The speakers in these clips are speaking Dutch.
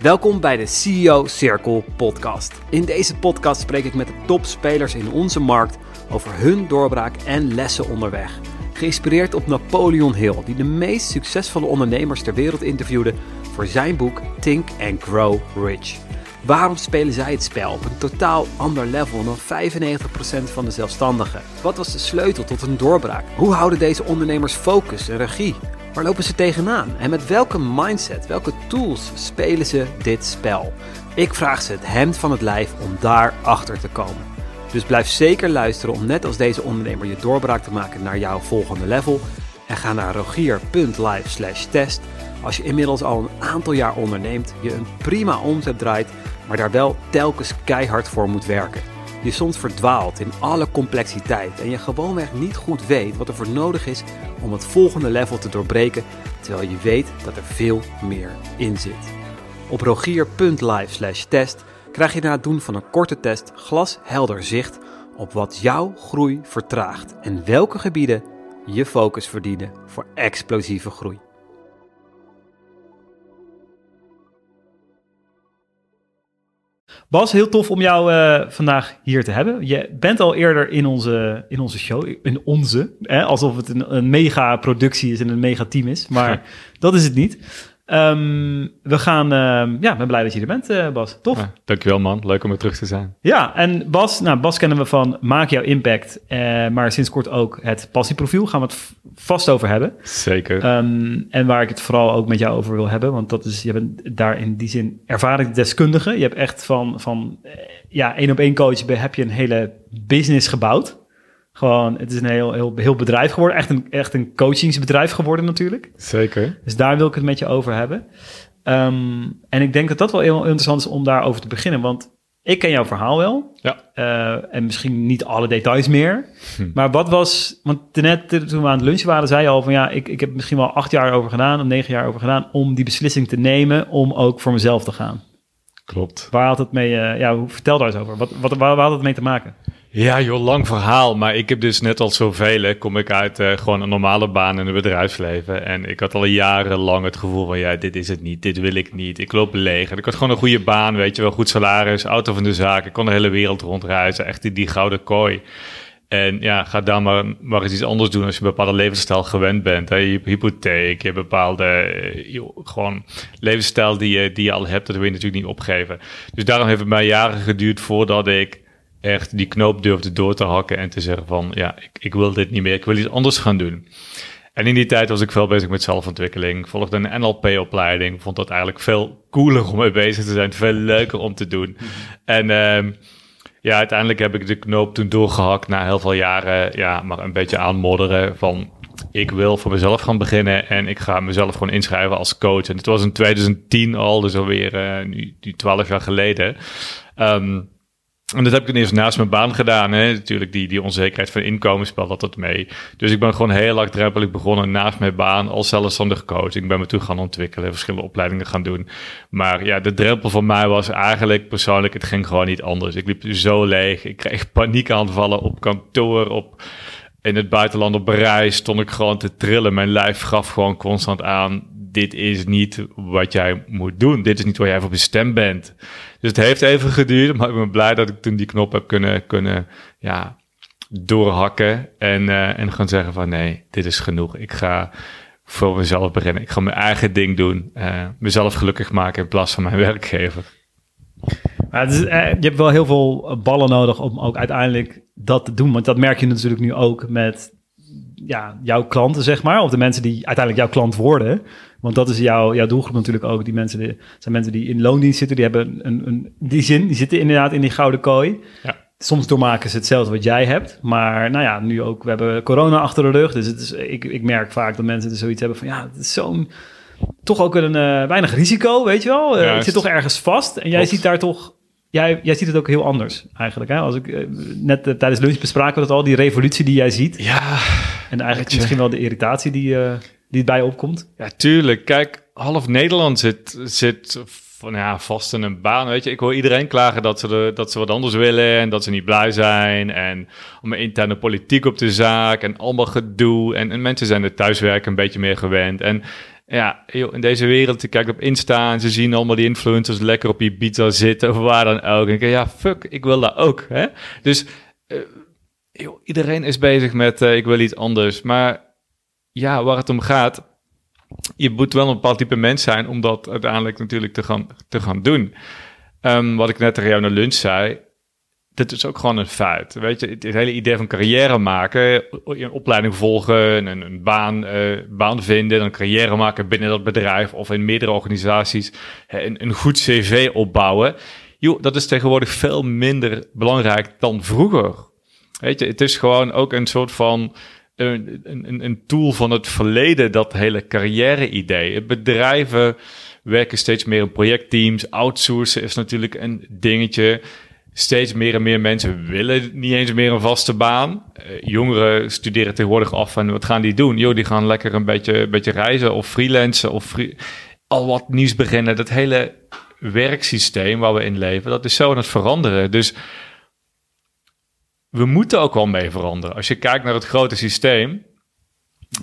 Welkom bij de CEO Circle podcast. In deze podcast spreek ik met de topspelers in onze markt over hun doorbraak en lessen onderweg. Geïnspireerd op Napoleon Hill, die de meest succesvolle ondernemers ter wereld interviewde voor zijn boek Think and Grow Rich. Waarom spelen zij het spel op een totaal ander level dan 95% van de zelfstandigen? Wat was de sleutel tot een doorbraak? Hoe houden deze ondernemers focus en regie? Waar lopen ze tegenaan? En met welke mindset, welke tools spelen ze dit spel? Ik vraag ze het hemd van het lijf om daar achter te komen. Dus blijf zeker luisteren om net als deze ondernemer je doorbraak te maken naar jouw volgende level. En ga naar rogier.live test als je inmiddels al een aantal jaar onderneemt, je een prima omzet draait, maar daar wel telkens keihard voor moet werken. Je soms verdwaalt in alle complexiteit en je gewoonweg niet goed weet wat er voor nodig is om het volgende level te doorbreken, terwijl je weet dat er veel meer in zit. Op rogier.live test krijg je na het doen van een korte test glashelder zicht op wat jouw groei vertraagt en welke gebieden je focus verdienen voor explosieve groei. Bas, heel tof om jou uh, vandaag hier te hebben. Je bent al eerder in onze, in onze show, in onze, hè, alsof het een, een mega productie is en een mega team is, maar dat is het niet. Um, we gaan, uh, ja, ben blij dat je er bent, uh, Bas. Tof. Ja, dankjewel man, leuk om er terug te zijn. Ja, en Bas, nou, Bas kennen we van Maak jouw impact, uh, maar sinds kort ook het passieprofiel. Gaan we het vast over hebben. Zeker. Um, en waar ik het vooral ook met jou over wil hebben, want dat is, je bent daar in die zin ervaringsdeskundige. Je hebt echt van, van ja, één op één coach heb je een hele business gebouwd. Gewoon, het is een heel, heel, heel bedrijf geworden. Echt een, echt een coachingsbedrijf geworden natuurlijk. Zeker. Dus daar wil ik het met je over hebben. Um, en ik denk dat dat wel heel interessant is om daarover te beginnen. Want ik ken jouw verhaal wel. Ja. Uh, en misschien niet alle details meer. Hm. Maar wat was... Want net toen we aan het lunchen waren, zei je al van... Ja, ik, ik heb misschien wel acht jaar over gedaan... of negen jaar over gedaan... om die beslissing te nemen om ook voor mezelf te gaan. Klopt. Waar had het mee... Uh, ja, vertel daar eens over. Wat, wat, waar, waar had het mee te maken? Ja, joh, lang verhaal. Maar ik heb dus net als zoveel, kom ik uit uh, gewoon een normale baan in het bedrijfsleven. En ik had al jarenlang het gevoel van, ja, dit is het niet, dit wil ik niet. Ik loop leeg. En ik had gewoon een goede baan, weet je wel, goed salaris, auto van de zaak. Ik kon de hele wereld rondreizen, echt die, die gouden kooi. En ja, ga dan maar, maar eens iets anders doen als je een bepaalde levensstijl gewend bent. Hè? Je hypotheek, je bepaalde eh, gewoon levensstijl die je, die je al hebt. Dat wil je natuurlijk niet opgeven. Dus daarom heeft het mij jaren geduurd voordat ik echt die knoop durfde door te hakken en te zeggen van ja, ik, ik wil dit niet meer, ik wil iets anders gaan doen. En in die tijd was ik veel bezig met zelfontwikkeling. volgde een NLP-opleiding. Vond dat eigenlijk veel cooler om mee bezig te zijn. Veel leuker om te doen. Mhm. En uh, ja, uiteindelijk heb ik de knoop toen doorgehakt na heel veel jaren. Ja, maar een beetje aanmodderen van... Ik wil voor mezelf gaan beginnen en ik ga mezelf gewoon inschrijven als coach. En dit was in 2010 al, dus alweer uh, nu, nu 12 jaar geleden. Um, en dat heb ik eerst naast mijn baan gedaan. Hè. Natuurlijk, die, die onzekerheid van inkomen speelt dat mee. Dus ik ben gewoon heel laagdrempelig begonnen naast mijn baan als zelfstandig coach. Ik ben me toe gaan ontwikkelen, verschillende opleidingen gaan doen. Maar ja, de drempel voor mij was eigenlijk persoonlijk, het ging gewoon niet anders. Ik liep zo leeg. Ik kreeg paniekaanvallen op kantoor, op in het buitenland op reis stond ik gewoon te trillen. Mijn lijf gaf gewoon constant aan: dit is niet wat jij moet doen. Dit is niet waar jij voor bestemd bent. Dus het heeft even geduurd, maar ik ben blij dat ik toen die knop heb kunnen, kunnen ja, doorhakken. En, uh, en gaan zeggen: van nee, dit is genoeg. Ik ga voor mezelf beginnen. Ik ga mijn eigen ding doen. Uh, mezelf gelukkig maken in plaats van mijn werkgever. Maar eh, je hebt wel heel veel ballen nodig om ook uiteindelijk dat te doen. Want dat merk je natuurlijk nu ook met ja, jouw klanten, zeg maar. Of de mensen die uiteindelijk jouw klant worden. Want dat is jouw, jouw doelgroep natuurlijk ook. Die mensen die, zijn mensen die in loondienst zitten. Die hebben een, een, die zin, die zitten inderdaad in die gouden kooi. Ja. Soms doormaken ze hetzelfde wat jij hebt. Maar nou ja, nu ook, we hebben corona achter de rug. Dus het is, ik, ik merk vaak dat mensen er zoiets hebben van... ja, het is zo'n... toch ook een uh, weinig risico, weet je wel. Uh, het zit toch ergens vast. En jij ziet daar toch Jij, jij ziet het ook heel anders eigenlijk. Hè? Als ik, uh, net uh, tijdens lunch bespraken we het al, die revolutie die jij ziet. Ja. En eigenlijk misschien wel de irritatie die, uh, die bij opkomt. Ja, tuurlijk. Kijk, half Nederland zit, zit van, ja, vast in een baan. Weet je, ik hoor iedereen klagen dat ze, de, dat ze wat anders willen en dat ze niet blij zijn. En om interne politiek op de zaak en allemaal gedoe. En, en mensen zijn het thuiswerken een beetje meer gewend. En ja, in deze wereld, je kijkt op Insta en ze zien allemaal die influencers lekker op pizza zitten of waar dan ook. En ik ja, fuck, ik wil dat ook. Hè? Dus uh, iedereen is bezig met uh, ik wil iets anders. Maar ja, waar het om gaat, je moet wel een bepaald type mens zijn om dat uiteindelijk natuurlijk te gaan, te gaan doen. Um, wat ik net tegen jou naar lunch zei, dit is ook gewoon een feit. Weet je, het, hele idee van carrière maken, een opleiding volgen, een, een baan, uh, baan vinden, een carrière maken binnen dat bedrijf of in meerdere organisaties, een, een goed cv opbouwen. Joh, dat is tegenwoordig veel minder belangrijk dan vroeger. Weet je, het is gewoon ook een soort van een, een, een tool van het verleden, dat hele carrière-idee. Bedrijven werken steeds meer in projectteams. Outsourcen is natuurlijk een dingetje. Steeds meer en meer mensen willen niet eens meer een vaste baan. Uh, jongeren studeren tegenwoordig af en wat gaan die doen? Jo, die gaan lekker een beetje, een beetje reizen of freelancen of al wat nieuws beginnen. Dat hele werksysteem waar we in leven, dat is zo aan het veranderen. Dus we moeten ook wel mee veranderen. Als je kijkt naar het grote systeem,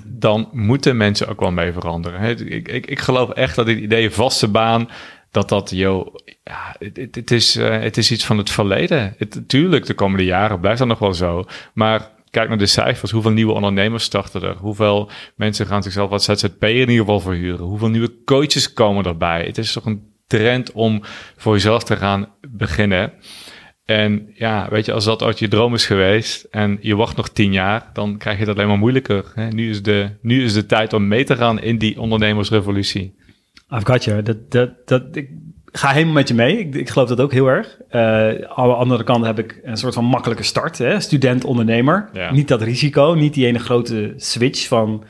dan moeten mensen ook wel mee veranderen. Ik, ik, ik geloof echt dat het idee vaste baan, dat dat, joh, het, het, is, uh, het is iets van het verleden. Het, tuurlijk, de komende jaren blijft dat nog wel zo. Maar kijk naar de cijfers. Hoeveel nieuwe ondernemers starten er? Hoeveel mensen gaan zichzelf als ZZP in ieder geval verhuren? Hoeveel nieuwe coaches komen erbij? Het is toch een trend om voor jezelf te gaan beginnen. En ja, weet je, als dat ooit je droom is geweest en je wacht nog tien jaar, dan krijg je het alleen maar moeilijker. Hè? Nu, is de, nu is de tijd om mee te gaan in die ondernemersrevolutie. I've got you. Dat, dat, dat, ik ga helemaal met je mee. Ik, ik geloof dat ook heel erg. Uh, aan de andere kant heb ik een soort van makkelijke start. Hè? Student, ondernemer. Niet dat risico, niet die ene grote switch van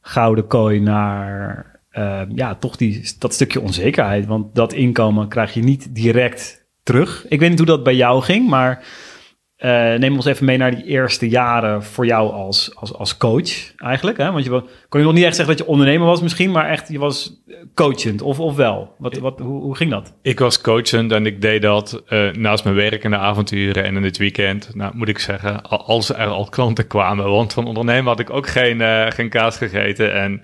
gouden kooi naar uh, ja, toch die, dat stukje onzekerheid. Want dat inkomen krijg je niet direct terug. Ik weet niet hoe dat bij jou ging, maar uh, neem ons even mee naar die eerste jaren voor jou als, als, als coach eigenlijk. Hè? Want je kon je nog niet echt zeggen dat je ondernemer was misschien, maar echt je was coachend of, of wel? Wat, wat, hoe, hoe ging dat? Ik was coachend en ik deed dat uh, naast mijn werk in de avonturen en in het weekend. Nou moet ik zeggen, als er al klanten kwamen, want van ondernemer had ik ook geen, uh, geen kaas gegeten en...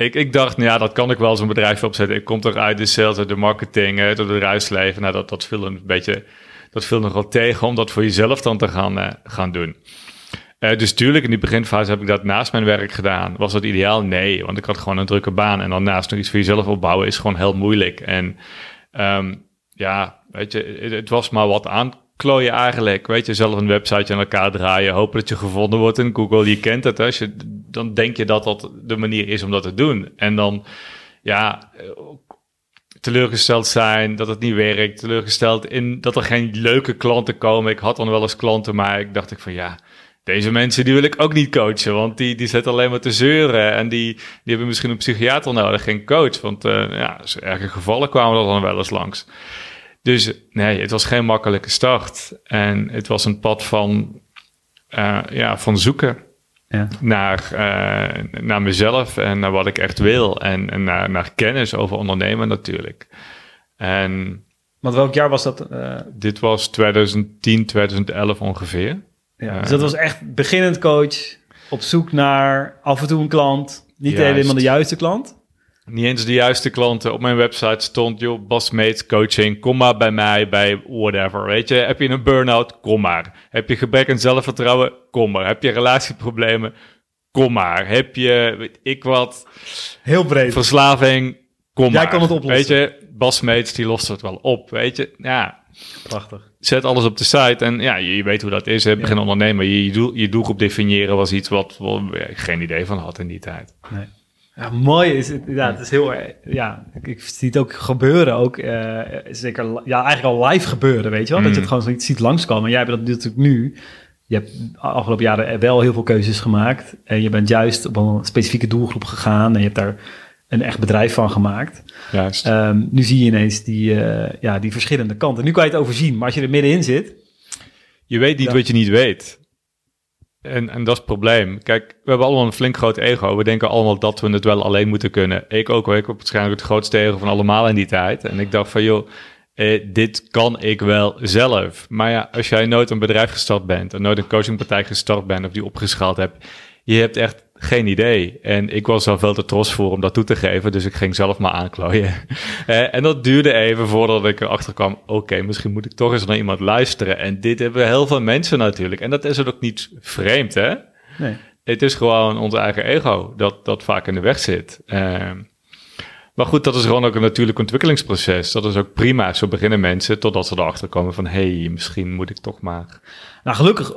Ik, ik dacht, nou ja, dat kan ik wel zo'n bedrijf opzetten. Ik kom toch uit de sales, de marketing, uit het bedrijfsleven. Nou, dat, dat viel een beetje, dat viel nog wel tegen om dat voor jezelf dan te gaan, uh, gaan doen. Uh, dus tuurlijk, in die beginfase heb ik dat naast mijn werk gedaan. Was dat ideaal? Nee, want ik had gewoon een drukke baan. En dan naast nog iets voor jezelf opbouwen is gewoon heel moeilijk. En um, ja, weet je, het, het was maar wat aan klooien eigenlijk. Weet je, zelf een website aan elkaar draaien, hopen dat je gevonden wordt in Google. Je kent het, als je, dan denk je dat dat de manier is om dat te doen. En dan, ja, teleurgesteld zijn dat het niet werkt. Teleurgesteld in dat er geen leuke klanten komen. Ik had dan wel eens klanten, maar ik dacht ik van ja, deze mensen die wil ik ook niet coachen, want die, die zitten alleen maar te zeuren. En die, die hebben misschien een psychiater nodig, geen coach. Want uh, ja, erge gevallen kwamen er dan wel eens langs. Dus nee, het was geen makkelijke start. En het was een pad van, uh, ja, van zoeken ja. naar, uh, naar mezelf en naar wat ik echt wil. En, en naar, naar kennis over ondernemen natuurlijk. En, Want welk jaar was dat? Uh... Dit was 2010, 2011 ongeveer. Ja, dus dat was echt beginnend coach, op zoek naar af en toe een klant. Niet helemaal de juiste klant niet eens de juiste klanten. Op mijn website stond, joh, Basmates coaching, kom maar bij mij, bij whatever, weet je. Heb je een burn-out, kom maar. Heb je gebrek aan zelfvertrouwen, kom maar. Heb je relatieproblemen, kom maar. Heb je, weet ik wat... Heel breed. Verslaving, kom Jij maar. kan het oplossen. Weet je, Basmates, die lost het wel op, weet je. Ja. Prachtig. Zet alles op de site en ja, je, weet hoe dat is. Hè? Begin ja. ondernemen. Je, je, doel, je doelgroep definiëren was iets wat, wat ik geen idee van had in die tijd. Nee. Ja, mooi is het. Ja, het is heel. Ja, ik, ik zie het ook gebeuren. Ook uh, zeker. Ja, eigenlijk al live gebeuren, weet je wel. Mm. Dat je het gewoon zoiets ziet langskomen. En jij hebt dat natuurlijk nu. Je hebt afgelopen jaren wel heel veel keuzes gemaakt. En je bent juist op een specifieke doelgroep gegaan. En je hebt daar een echt bedrijf van gemaakt. Juist. Um, nu zie je ineens die, uh, ja, die verschillende kanten. Nu kan je het overzien. Maar als je er middenin zit. Je weet niet wat je niet weet. En, en dat is het probleem. Kijk, we hebben allemaal een flink groot ego. We denken allemaal dat we het wel alleen moeten kunnen. Ik ook hoor. Ik heb waarschijnlijk het grootste ego van allemaal in die tijd. En ik dacht van, joh, eh, dit kan ik wel zelf. Maar ja, als jij nooit een bedrijf gestart bent... en nooit een coachingpartij gestart bent of die opgeschaald hebt... je hebt echt Geen idee. En ik was al veel te trots voor om dat toe te geven, dus ik ging zelf maar aanklooien. Eh, en dat duurde even voordat ik erachter kwam, oké, misschien moet ik toch eens naar iemand luisteren. En dit hebben heel veel mensen natuurlijk. En dat is ook niet vreemd, hè? Nee. Het is gewoon ons eigen ego dat, dat vaak in de weg zit. Uh, maar goed, dat is gewoon ook een natuurlijk ontwikkelingsproces. Dat is ook prima. Zo beginnen mensen totdat ze erachter komen van... hé, hey, misschien moet ik toch maar Nou, gelukkig,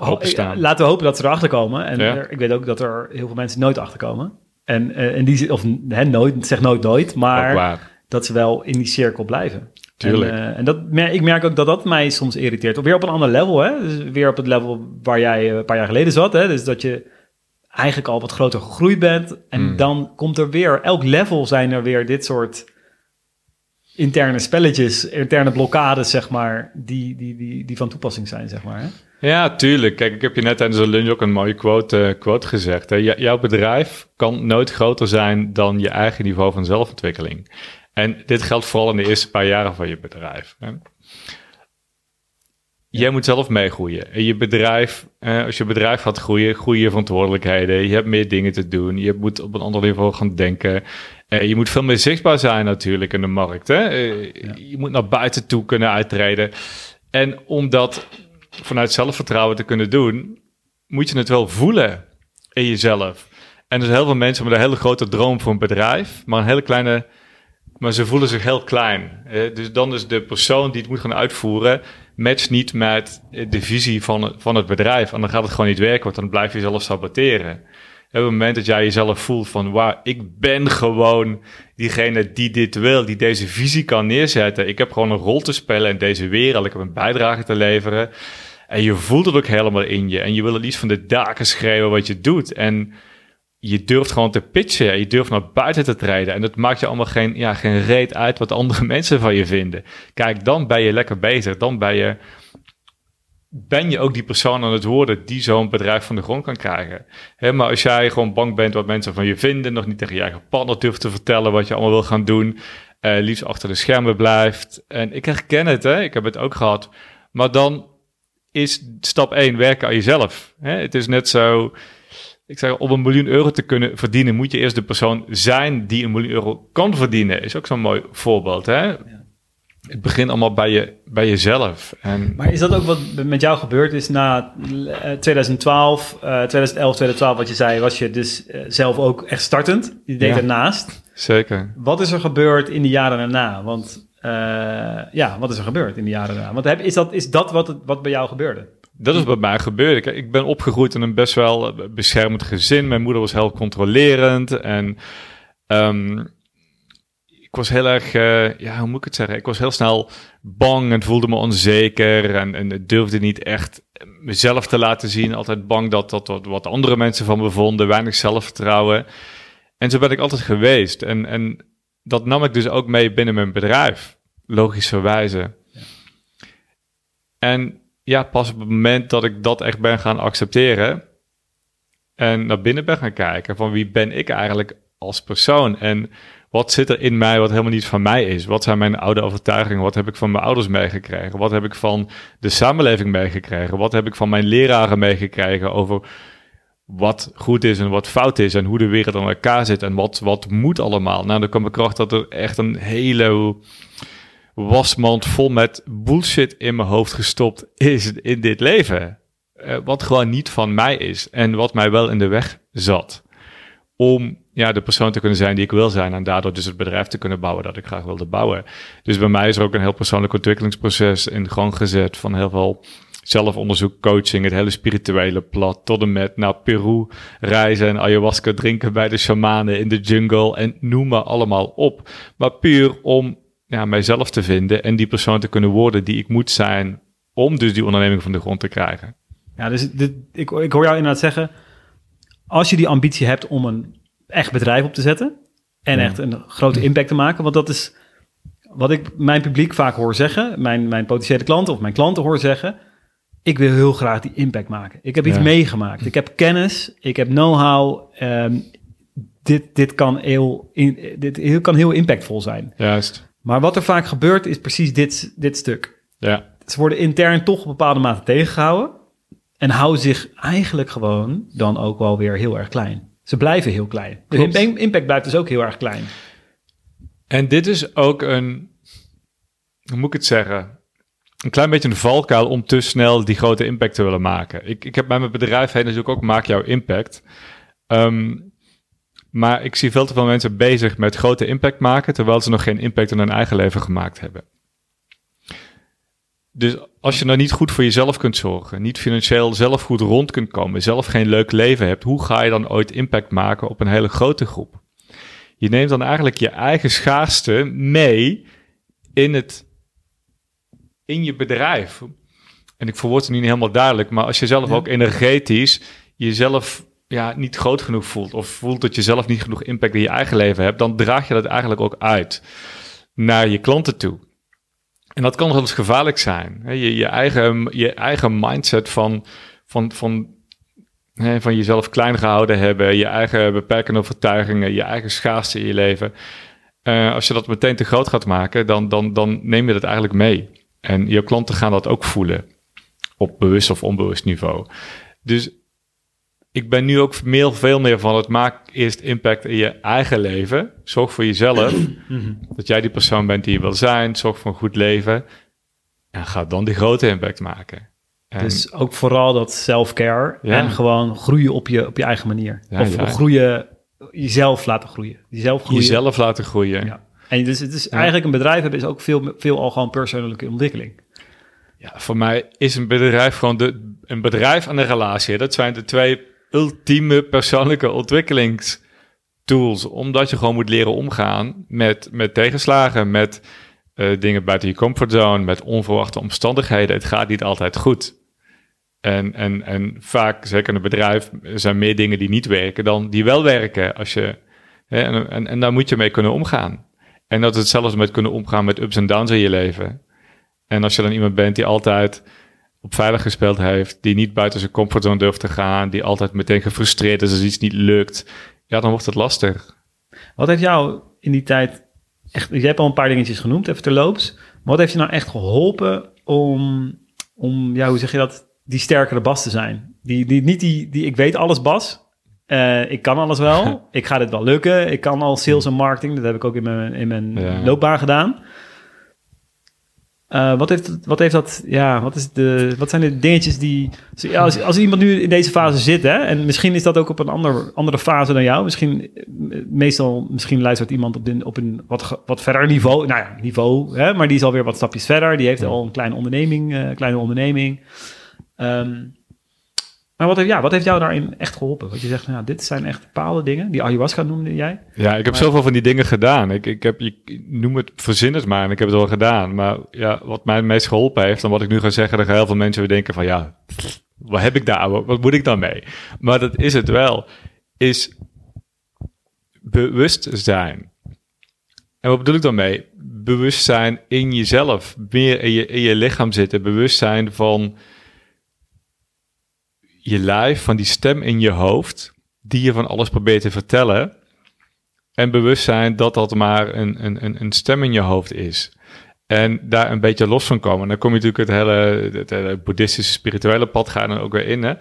laten we hopen dat ze erachter komen. En er, ik weet ook dat er heel veel mensen nooit achter komen. En, uh, en die, of hè, nooit, zeg nooit nooit, maar dat ze wel in die cirkel blijven. Tuurlijk. En, uh, en dat, ik merk ook dat dat mij soms irriteert. Weer op een ander level, hè. Dus weer op het level waar jij een paar jaar geleden zat, hè. Dus dat je eigenlijk al wat groter gegroeid bent. En hmm. dan komt er weer, elk level zijn er weer dit soort interne spelletjes, interne blokkades, zeg maar, die, die, die, die van toepassing zijn, zeg maar. Hè? Ja, tuurlijk. Kijk, ik heb je net tijdens de lunch ook een mooie quote, uh, quote gezegd. Hè? jouw bedrijf kan nooit groter zijn dan je eigen niveau van zelfontwikkeling. En dit geldt vooral in de eerste paar jaren van je bedrijf. Hè? Jij moet zelf meegroeien. En je bedrijf, eh, als je bedrijf gaat groeien, groeien je verantwoordelijkheden. Je hebt meer dingen te doen. Je moet op een ander niveau gaan denken. Uh, je moet veel meer zichtbaar zijn natuurlijk in de markt. Hè? Uh, Je moet naar buiten toe kunnen uittreden. En om dat vanuit zelfvertrouwen te kunnen doen, moet je het wel voelen in jezelf. En er zijn heel veel mensen met een hele grote droom voor een bedrijf, maar een hele kleine maar ze voelen zich heel klein. dus dan is de persoon die het moet gaan uitvoeren, matcht niet met de visie van, van het bedrijf. En dan gaat het gewoon niet werken, want dan blijf je jezelf saboteren. Op het moment dat jij jezelf voelt van, waar ik ben gewoon diegene die dit wil, die deze visie kan neerzetten. Ik heb gewoon een rol te spelen in deze wereld, ik heb een bijdrage te leveren. En je voelt het ook helemaal in je. En je wil het liefst van de daken schrijven wat je doet. En je durft gewoon te pitchen. Je durft naar buiten te treden. En dat maakt je allemaal geen, ja, geen reet uit wat andere mensen van je vinden. Kijk, dan ben je lekker bezig. Dan ben je, ben je ook die persoon aan het worden die zo'n bedrijf van de grond kan krijgen. maar als jij gewoon bang bent wat mensen van je vinden, nog niet tegen je eigen partner durft te vertellen wat je allemaal wil gaan doen, uh, liefst achter de schermen blijft. En ik herken het, hè? ik heb het ook gehad. Maar dan is stap 1 werken aan jezelf. Het is net zo ik zeg, om een miljoen euro te kunnen verdienen, moet je eerst de persoon zijn die een miljoen euro kan verdienen. Is ook zo'n mooi voorbeeld. Hè? Ja. Het begint allemaal bij, je, bij jezelf. En... Maar is dat ook wat met jou gebeurd is na 2012, uh, 2011, 2012, wat je zei, was je dus uh, zelf ook echt startend? Je deed ja, ernaast. Zeker. Wat is er gebeurd in de jaren daarna? Want uh, ja, wat is er gebeurd in de jaren daarna? Want heb, is, dat, is dat wat, wat bij jou gebeurde? Dat is bij mij gebeurd. Ik, ik ben opgegroeid in een best wel eh, beschermend gezin. Mijn moeder was heel controlerend en um, ik was heel erg, uh, ja, hoe moet ik het zeggen? Ik was heel snel bang en voelde me onzeker en, en durfde niet echt mezelf te laten zien. Altijd bang dat, dat wat, wat andere mensen van me vonden, weinig zelfvertrouwen. En zo ben ik altijd geweest. En, en dat nam ik dus ook mee binnen mijn bedrijf, logischerwijze. Ja. En ja, pas op het moment dat ik dat echt ben gaan accepteren en naar binnen ben gaan kijken van wie ben ik eigenlijk als persoon en wat zit er in mij wat helemaal niet van mij is? Wat zijn mijn oude overtuigingen? Wat heb ik van mijn ouders meegekregen? Wat heb ik van de samenleving meegekregen? Wat heb ik van mijn leraren meegekregen over wat goed is en wat fout is en hoe de wereld aan elkaar zit en wat, wat moet allemaal? Nou, dan kwam ik erachter dat er echt een hele wasmand vol met bullshit in mijn hoofd gestopt is in dit leven. Uh, wat gewoon niet van mij is en wat mij wel in de weg zat. Om ja, de persoon te kunnen zijn die ik wil zijn en daardoor dus het bedrijf te kunnen bouwen dat ik graag wilde bouwen. Dus bij mij is er ook een heel persoonlijk ontwikkelingsproces in gang gezet van heel veel zelfonderzoek, coaching, het hele spirituele plat, tot en met naar Peru reizen en ayahuasca drinken bij de shamanen in de jungle en noem maar allemaal op. Maar puur om ja, mijzelf te vinden en die persoon te kunnen worden die ik moet zijn om dus die onderneming van de grond te krijgen. Ja, dus dit, ik, ik hoor jou inderdaad zeggen, als je die ambitie hebt om een echt bedrijf op te zetten en echt een grote impact te maken, want dat is wat ik mijn publiek vaak hoor zeggen, mijn, mijn potentiële klanten of mijn klanten hoor zeggen, ik wil heel graag die impact maken. Ik heb iets meegemaakt. Ik heb kennis, ik heb know-how. Ehm, dit, dit, kan heel, dit kan heel impactvol zijn. Juist. Maar wat er vaak gebeurt is precies dit, dit stuk. Ja. Ze worden intern toch op bepaalde mate tegengehouden. En houden zich eigenlijk gewoon dan ook wel weer heel erg klein. Ze blijven heel klein. De Klopt. impact blijft dus ook heel erg klein. En dit is ook een, hoe moet ik het zeggen? Een klein beetje een valkuil om te snel die grote impact te willen maken. Ik, ik heb bij mijn bedrijf heen natuurlijk ook Maak jouw impact. Ehm, maar ik zie veel te veel mensen bezig met grote impact maken, terwijl ze nog geen impact in hun eigen leven gemaakt hebben. Dus als je nou niet goed voor jezelf kunt zorgen, niet financieel zelf goed rond kunt komen, zelf geen leuk leven hebt, hoe ga je dan ooit impact maken op een hele grote groep? Je neemt dan eigenlijk je eigen schaarste mee in, het, in je bedrijf. En ik verwoord het nu niet helemaal duidelijk, maar als je zelf Ja. ook energetisch jezelf ja, niet groot genoeg voelt, of voelt dat je zelf niet genoeg impact in je eigen leven hebt, dan draag je dat eigenlijk ook uit naar je klanten toe. En dat kan wel eens gevaarlijk zijn. Je, je, eigen, je eigen mindset van, van, van, van jezelf klein gehouden hebben, je eigen beperkende overtuigingen, je eigen schaarste in je leven. Eh, als je dat meteen te groot gaat maken, dan, dan, dan neem je dat eigenlijk mee. En je klanten gaan dat ook voelen op bewust of onbewust niveau. Dus ik ben nu ook meer, veel meer van het maak eerst impact in je eigen leven. Zorg voor jezelf. dat jij die persoon bent die je wil zijn. Zorg voor een goed leven. En ga dan die grote impact maken. En Dus ook vooral dat self-care Ja. en gewoon groeien op je, op je eigen manier. Ja, of ja. groeien, jezelf laten groeien. Jezelf groeien. jezelf laten groeien. Ja. En dus het is eigenlijk een bedrijf hebben is ook veel, veel al gewoon persoonlijke ontwikkeling. Ja, voor mij is een bedrijf gewoon de, een bedrijf en een relatie. Dat zijn de twee ultieme persoonlijke ontwikkelingstools. Omdat je gewoon moet leren omgaan met, met tegenslagen, met eh, dingen buiten je comfortzone, met onverwachte omstandigheden. Het gaat niet altijd goed. En, en, en vaak, zeker in een bedrijf, zijn meer dingen die niet werken dan die wel werken. Als je, hè, en, en, en daar moet je mee kunnen omgaan. En dat is hetzelfde met kunnen omgaan met ups en downs in je leven. En als je dan iemand bent die altijd op veilig gespeeld heeft, die niet buiten zijn comfortzone durft te gaan, die altijd meteen gefrustreerd is als iets niet lukt, ja, dan wordt het lastig. Wat heeft jou in die tijd echt... Je hebt al een paar dingetjes genoemd, even terloops. Maar wat heeft je nou echt geholpen om, om ja, hoe zeg je dat, die sterkere Bas te zijn? Die, die, niet die, die ik weet alles Bas. Eh, ik kan alles wel. ik ga dit wel lukken. Ik kan al sales en marketing. Dat heb ik ook in mijn, in mijn Ja. loopbaan gedaan. Eh, wat, heeft, wat heeft dat, ja, wat, is de, wat zijn de dingetjes die... Als, als iemand nu in deze fase zit, hè, en misschien is dat ook op een ander, andere fase dan jou. Misschien, eh, meestal, misschien luistert iemand op, een op een wat, wat verder niveau, nou ja, niveau, hè, maar die is alweer wat stapjes verder. Die heeft al een kleine onderneming, eh, kleine onderneming. Ehm, maar wat heeft, ja, wat heeft jou daarin echt geholpen? Wat je zegt, nou, dit zijn echt bepaalde dingen. Die ayahuasca noemde jij. Ja, ik heb Maar- zoveel van die dingen gedaan. Ik, ik heb, ik noem het, verzin het maar en ik heb het al gedaan. Maar ja, wat mij het meest geholpen heeft, en wat ik nu ga zeggen, dan gaan heel veel mensen weer denken van ja, wat heb ik daar, wat, wat moet ik dan mee? Maar dat is het wel, is bewustzijn. En wat bedoel ik dan mee? Bewustzijn in jezelf, meer in je, in je lichaam zitten. Bewustzijn van je lijf, van die stem in je hoofd, die je van alles probeert te vertellen. En bewustzijn dat dat maar een, een, een, stem in je hoofd is. En daar een beetje los van komen. Dan kom je natuurlijk het hele, het hele boeddhistische spirituele pad ga je dan ook weer in. Hè?